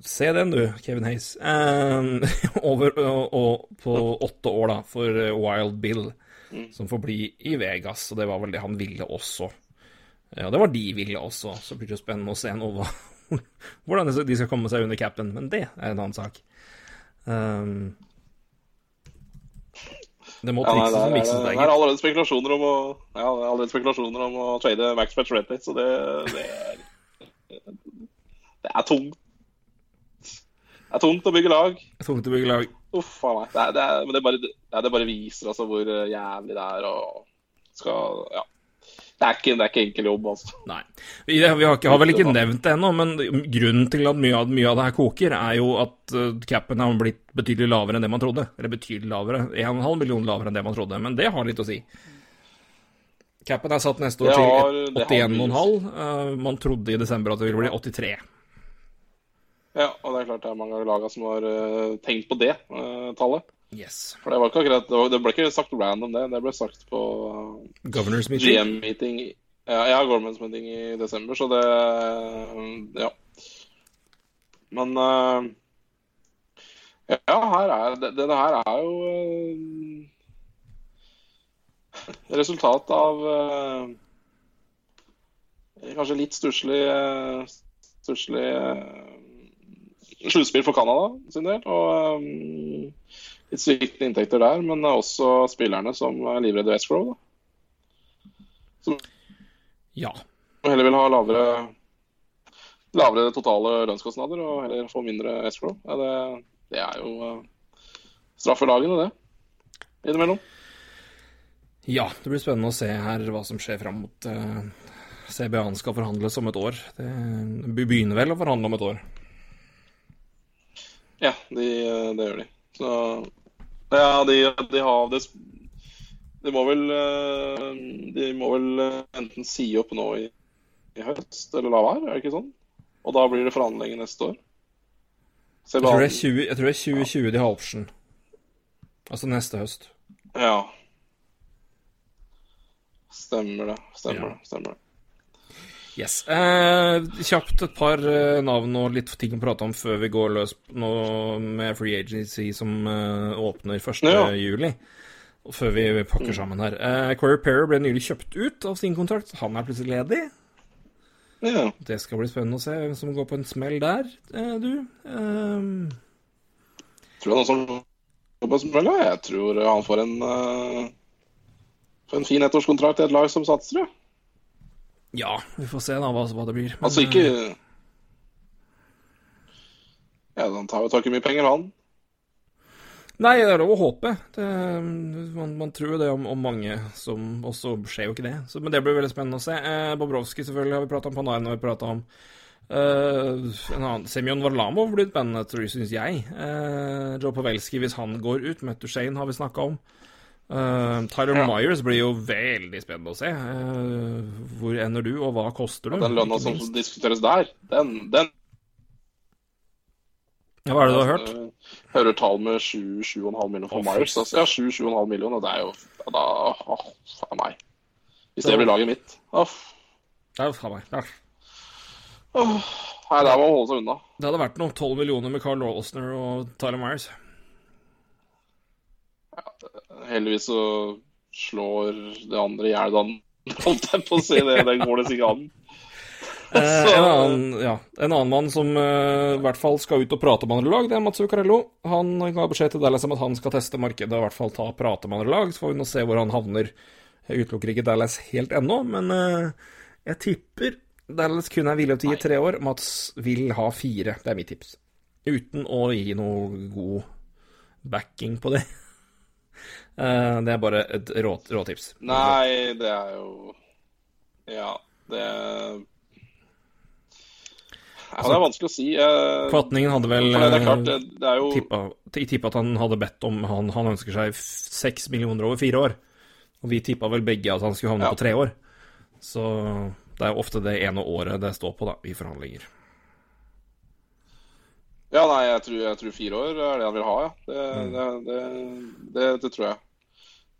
Se den, du, Kevin Hayes. Um, over og, og på åtte år, da, for eh, Wild Bill, som får bli i Vegas. Og det var vel det han ville også. Ja, det var de ville også. Så blir det jo spennende å se nå hvordan de skal komme seg under capen. Men det er en annen sak. Um, det må trikses ja, og mikses, det det, er allerede spekulasjoner om å Ja, det er allerede spekulasjoner om å trade Max Pacioretty, så det, det er Det er tungt. Det er tungt å bygge lag. Tungt å bygge lag. Uff a meg. Det, er- det, er- det, bare, ja, det bare viser altså hvor eh, jævlig det er og skal Ja. Det er ikke, det er ikke enkel jobb, altså. Nei. Vi, har, ikke, har vel ikke nevnt det ennå, men grunnen til at mye av, mye av det her koker, er jo at uh, capen har blitt betydelig lavere enn det man trodde. Eller betydelig lavere. 1,5 million lavere enn det man trodde. Men det har litt å si. Capen er satt neste år har- til 81,5. Uh, man trodde i desember at det ville bli 83. Ja, og det er klart det er mange av lagene som har eh, tenkt på det uh, tallet. Yes. For det var ikke akkurat Det var- det ble ikke sagt random, det. Det ble sagt på Governors meeting. GM-meeting Ja, ja Gormans meeting i desember, så det Ja. Men eh, Ja, her er det, det her er jo eh, resultat av eh, kanskje litt stusslig uh, stusslig uh, sluttspill for Canada sin del. Og litt sviktende inntekter der, men også spillerne som er livredde Westfrow. Da. Ja. Heller vil ha lavere, lavere totale lønnskostnader og heller få mindre escrow. Ja, det, det er jo uh, straffelagene, det. Innimellom. Ja, det blir spennende å se her hva som skjer fram mot uh, CBA-en skal forhandles om et år. Det, begynner vel å forhandle om et år. Ja, de, det gjør de. Så ja, de, de har det De må vel eh, De må vel enten si opp nå i, i høst, eller la være, er det ikke sånn? Og da blir det forhandlinger neste år. Jeg tror det er, 20, jeg tror det er 2020 de har option. Altså neste høst. Ja. Stemmer det. Stemmer Ja. det. Stemmer det. Yes. Eh, kjapt et par eh, navn og litt ting å prate om før vi går løs nå med Free Agency som eh, åpner 1. Ja. juli. Før vi pakker sammen her. Eh, Corey Perry ble nylig kjøpt ut av sin kontrakt. Han er plutselig ledig. Ja. Det skal bli spennende å se hvem som går på en smell der, eh, du. Eh, Tror du han som går på smell? ja? Jeg tror han får en uh, Får en fin ettårskontrakt i et lag som satser, ja. Ja, vi får se da hva, hva det blir. Men, Altså ikke Ja, Han tar jo tak i mye penger, han. Nei, det er lov å håpe. Det, man, man, tror jo det om, om, mange, som også skjer jo ikke det. Så, men det blir veldig spennende å se. Eh, Bobrovskij selvfølgelig har vi prata om, Panarin har vi prata om. Uh, en annen, Semyon Varlamov blir spennende, tror jeg, syns jeg. Uh, Joe Pavelski, hvis han går ut. Mette Shane har vi snakka om. Uh, Tyler ja. Myers blir jo veldig spennende å se. hvor ender du, og hva koster du? Ja, den lønna som diskuteres der, den, den ja, Hva er det du har hørt? Jeg hører tall med 7-7,5 millioner for oh, Myers. Altså. Ja, 7-7,5 millioner, og det er jo ja, da Åh, faen meg. Hvis det blir laget mitt. Åh. jo faen meg. Ja. Oh, nei, der må man holde seg unna. Det hadde vært noe 12 millioner med Carl Lawsner og Tyler Myers. Heldigvis så slår det andre i hjel holdt jeg på å si. Det, det går det sikkert an. Eh, en, annen, ja, en, annen, mann som uh, i hvert fall skal ut og prate med andre lag, det er Mats Zuccarello. Han ga beskjed til Dallas om at han skal teste markedet og i hvert fall ta og prate med andre lag. Så får vi nå se hvor han havner. Jeg utelukker ikke Dallas helt ennå, men uh, jeg tipper Dallas kun er villig til å gi tre år. Mats vil ha fire. Det er mitt tips. Uten å gi noe god backing på det. Uh, det er bare et råtips. Rå Nei, det er jo Ja, det ja, Det er vanskelig å si. Kvatningen hadde vel det er klart, det, det er jo... tippa, tippa at han hadde bedt om han, han ønsker seg seks millioner over fire år. Og vi tippa vel begge at han skulle havne ja. på tre år. Så det er jo ofte det ene året det står på da, i forhandlinger. Ja, nei, jeg tror, jeg tror, fire år er det han vil ha, ja. Det, mm. det, det, det tror jeg.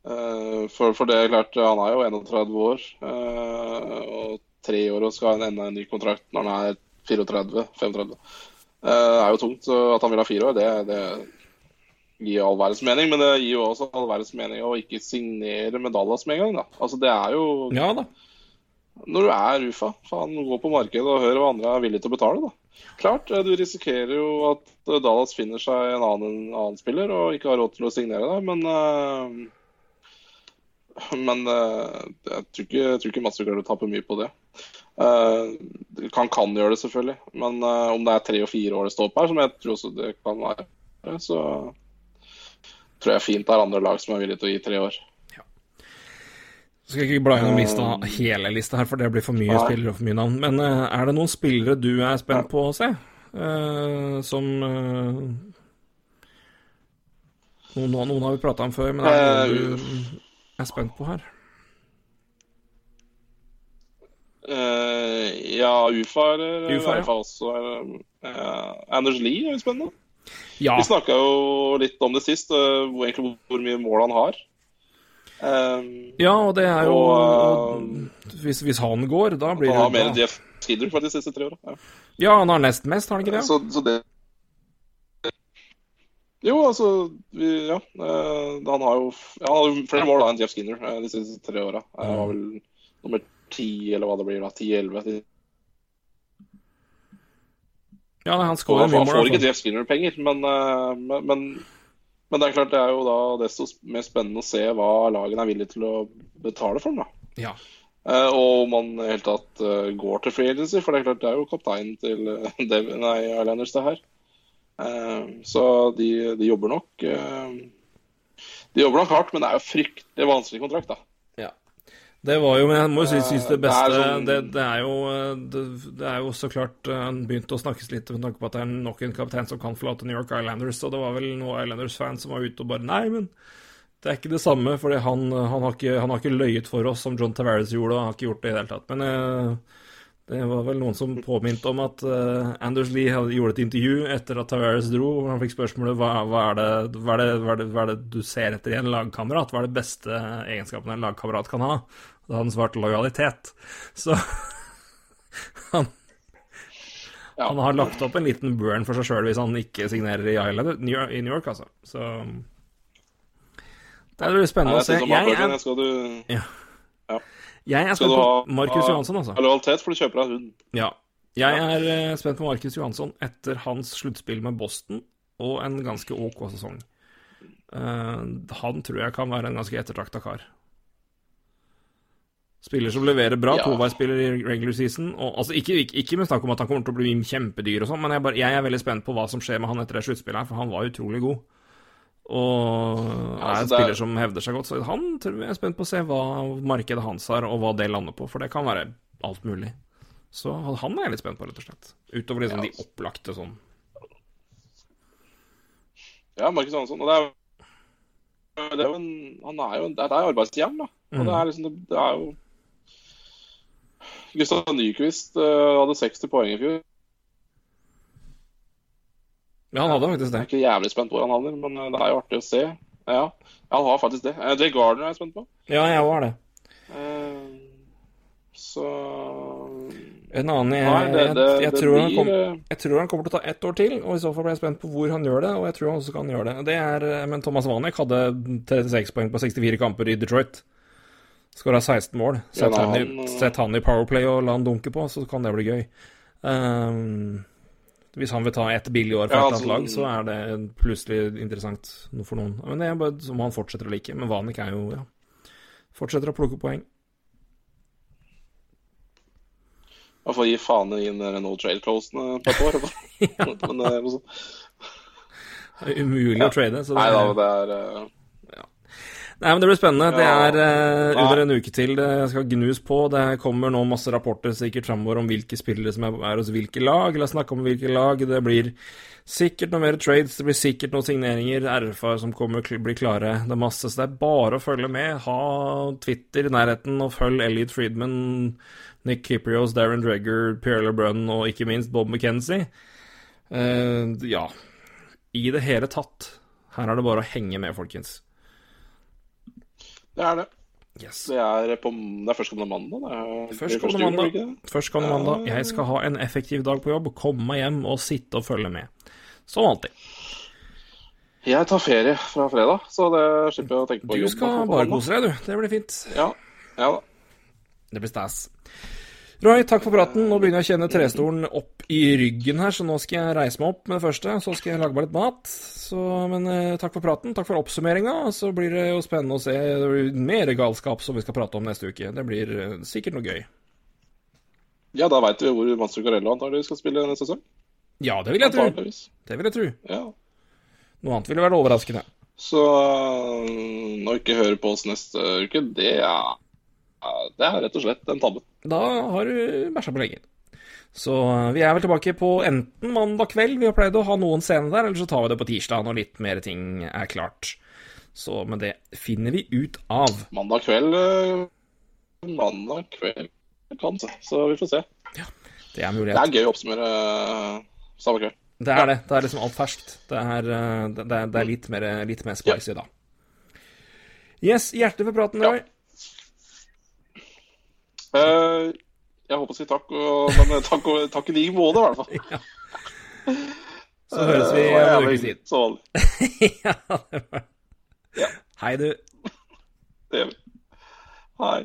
Uh, for, for, det er klart, han er jo 31 år. Uh, og tre år og skal ha enda en ny kontrakt når han er 34-35. Uh, eh, er jo tungt. Så at han vil ha fire år, det, det gir all verdens mening. Men det gir jo også all verdens mening å ikke signere med Dallas med en gang. da. Altså, det er jo Ja da. Når du er UFA, faen, gå på markedet og hør hva andre er villige til å betale, da. Klart, eh, du risikerer jo at eh, Dallas finner seg en annen, annen spiller og ikke har råd til å signere deg, men uh, Men uh, jeg tror ikke, jeg tror ikke Mats Zuccarello taper mye på det. Uh, han kan gjøre det, selvfølgelig. Men om det er tre og fire år det står på her, som jeg tror også det kan være, så tror jeg fint det er andre lag som er villige til å gi tre år. Ja. Så skal jeg ikke bla gjennom lista, hele lista her, for det blir for mye Nei. spillere og for mye navn. Men uh, er det noen spillere du er spent på å se? som noen, noen, har vi prata om før, men er det noen du er spent på her? Uh, ja, UFA er UFA, ja. også. Uh, Anders Lie er jo spennende. Ja. Vi snakka jo litt om det sist, uh, hvor, egentlig, hvor mye mål han har. Um, ja, og det er jo og, hvis, hvis, han går, da blir det Han har mer enn Jeff Skinner for de siste tre åra. Ja. ja. han har nest mest, har han ikke det? Så, så det jo, altså vi, Ja. han har jo ja, han har flere mål da enn Jeff Skinner de siste tre åra. Han var vel nummer ti, eller hva det blir da, ti-elleve. Ja, han skårer mye mål. Han får ikke Jeff Skinner-penger, men, eh, men, men, men, det er klart det er jo da desto mer spennende å se hva lagene er villige til å betale for den. da. Ja. Uh, og om han i hele tatt uh, går til free agency, for det er klart det er jo kapteinen til uh, Dev nei, Islanders, det her. Så de, de, jobber nok De jobber nok hardt, men det er jo fryktelig vanskelig kontrakt, da. Det var jo, men jeg må jo synes det beste det er, sånn... det, det, er jo, det, det, er jo så klart Han eh, begynte å snakkes litt med tanke på at det er nok en kaptein som kan forlate New York Islanders, og det var vel noen Islanders-fans som var ute og bare Nei, men det er ikke det samme, for han, han, har ikke, han har ikke løyet for oss som John Tavares gjorde, og han har ikke gjort det i det hele tatt. Men eh, det var vel noen som påminte om at uh, Anders Lee hadde, gjorde et intervju etter at Tavares dro. hvor Han fikk spørsmålet hva, hva, er det, hva, er det, hva, det, hva er det du ser etter i en lagkamerat? Hva er det beste egenskapen en lagkamerat kan ha? Da han svarte lojalitet. Så han ja. Han har lagt opp en liten burn for seg sjøl hvis han ikke signerer i, Island, i New York, altså. Så Det blir spennende å se. Jeg, jeg, skal du... ja. Ja. jeg er spent på Markus Johansson, altså. Lojalitet for du kjøper deg hund. Ja. Jeg er uh, spent på Markus Johansson etter hans sluttspill med Boston og en ganske OK sesong. Uh, han tror jeg kan være en ganske ettertrakta kar. Spiller som leverer bra, Ja. toveisspiller i regular season. Og, altså, ikke, ikke, ikke med snakk om at han kommer til å bli kjempedyr og sånn, men jeg, bare, jeg er veldig spent på hva som skjer med han etter det sluttspillet her, for han var utrolig god. Og er altså, en spiller er- som hevder seg godt, så han tror jeg er spent på å se hva markedet hans har, og hva det lander på, for det kan være alt mulig. Så han er jeg litt spent på, rett og slett. Utover liksom Ja, de opplagte sånn. Ja, Markus Hansson. Og det er, det er jo en Han er jo en, Det er arbeidsjern, da. Og Mm. det er liksom Det, det er jo Gustav Nyquist eh, hadde 60 poeng i fjor. Ja, han hadde faktisk Jeg er det. ikke jævlig spent på hvor han havner, men eh, det er jo artig å se. Ja, han har faktisk det. Eh, Jay Gardner er jeg spent på. Ja, jeg var det. Eh, Så En annen jeg, Nei, det, det, jeg, jeg, det tror han blir kom, jeg tror han kommer til å ta ett år til, og i så fall blir jeg spent på hvor han gjør det, og jeg tror han også kan gjøre det. Det er, Men Thomas Wanek hadde 36 poeng på 64 kamper i Detroit. Skåra 16 mål. Sett, Ja, han, i, han, eh, sett han i Powerplay og la han dunke på, så kan det bli gøy. Um, hvis han vil ta ett billig år for Ja, et altså- lag, så er det plutselig interessant for noen. Men det er bare som han fortsetter å like. Men Vanik er jo, ja Fortsetter å plukke poeng. Man får gi faen i den no trade closen på et år. Men, det er Det er umulig å trade. Så det Nei da, det er eh, Nei, men Det blir spennende. Det er uh, under en uke til det skal gnus på. Det kommer nå masse rapporter sikkert framover om hvilke spillere som er, er hos hvilke lag. La oss snakke om hvilke lag. Det blir sikkert noe mer trades, det blir sikkert noen signeringer. RFA som kommer blir klare. Det er masse, så det er bare å følge med. Ha Twitter i nærheten, og følg Elliot Friedman, Nick Kiprios, Darren Dregger, Pierre LeBrun og ikke minst Bob McKenzie. Uh, ja I det hele tatt. Her er det bare å henge med, folkens. Det er det. Yes. Det er, på, det er førstkommende mandag. Førstkommende mandag. Førstkommende mandag. Jeg skal ha en effektiv dag på jobb, komme meg hjem og sitte og følge med. Som alltid. Jeg tar ferie fra fredag, så det slipper jeg å tenke på Du jobb. skal bare kose deg, du. Det blir fint. Ja, ja da. Det blir stas. Roy, takk for praten. Nå begynner jeg å kjenne trestolen opp i ryggen her, så nå skal jeg reise meg opp med det første. Så skal jeg lage meg litt mat. Så, men eh, takk for praten. Takk for oppsummeringa. Så blir det jo spennende å se det blir mer galskap som vi skal prate om neste uke. Det blir eh, sikkert noe gøy. Ja, da veit vi hvor Mats Carello antakelig skal spille neste sesong. Ja, det vil jeg tro. Det vil jeg tro. Ja. Noe annet ville vært overraskende. Så når å ikke høre på oss neste uke, det er, det er rett og slett en tabbe. Da har du bæsja på leggen. Så eh, vi er vel tilbake på enten mandag kveld, vi har pleid å ha noen scener der, eller så tar vi det på tirsdag når litt mer ting er klart. Så men det finner vi ut av. Mandag kveld øh, Mandag kveld kan så vi får se. Ja, Det er mulighet. Det er gøy å oppsummere øh, samme kveld. Det er det. Det er liksom alt ferskt. Det er, eh, det det er, det er litt, mer, litt mer spicy da. Yes, hjertelig for praten, Ja. Roy. Eh, jeg håper å si takk, og, men takk, og, takk i like måte, i hvert fall. Så høres vi var om en uke siden. Så vanlig. ja, det var Ja. Hei, du. Det gjør vi. Hei.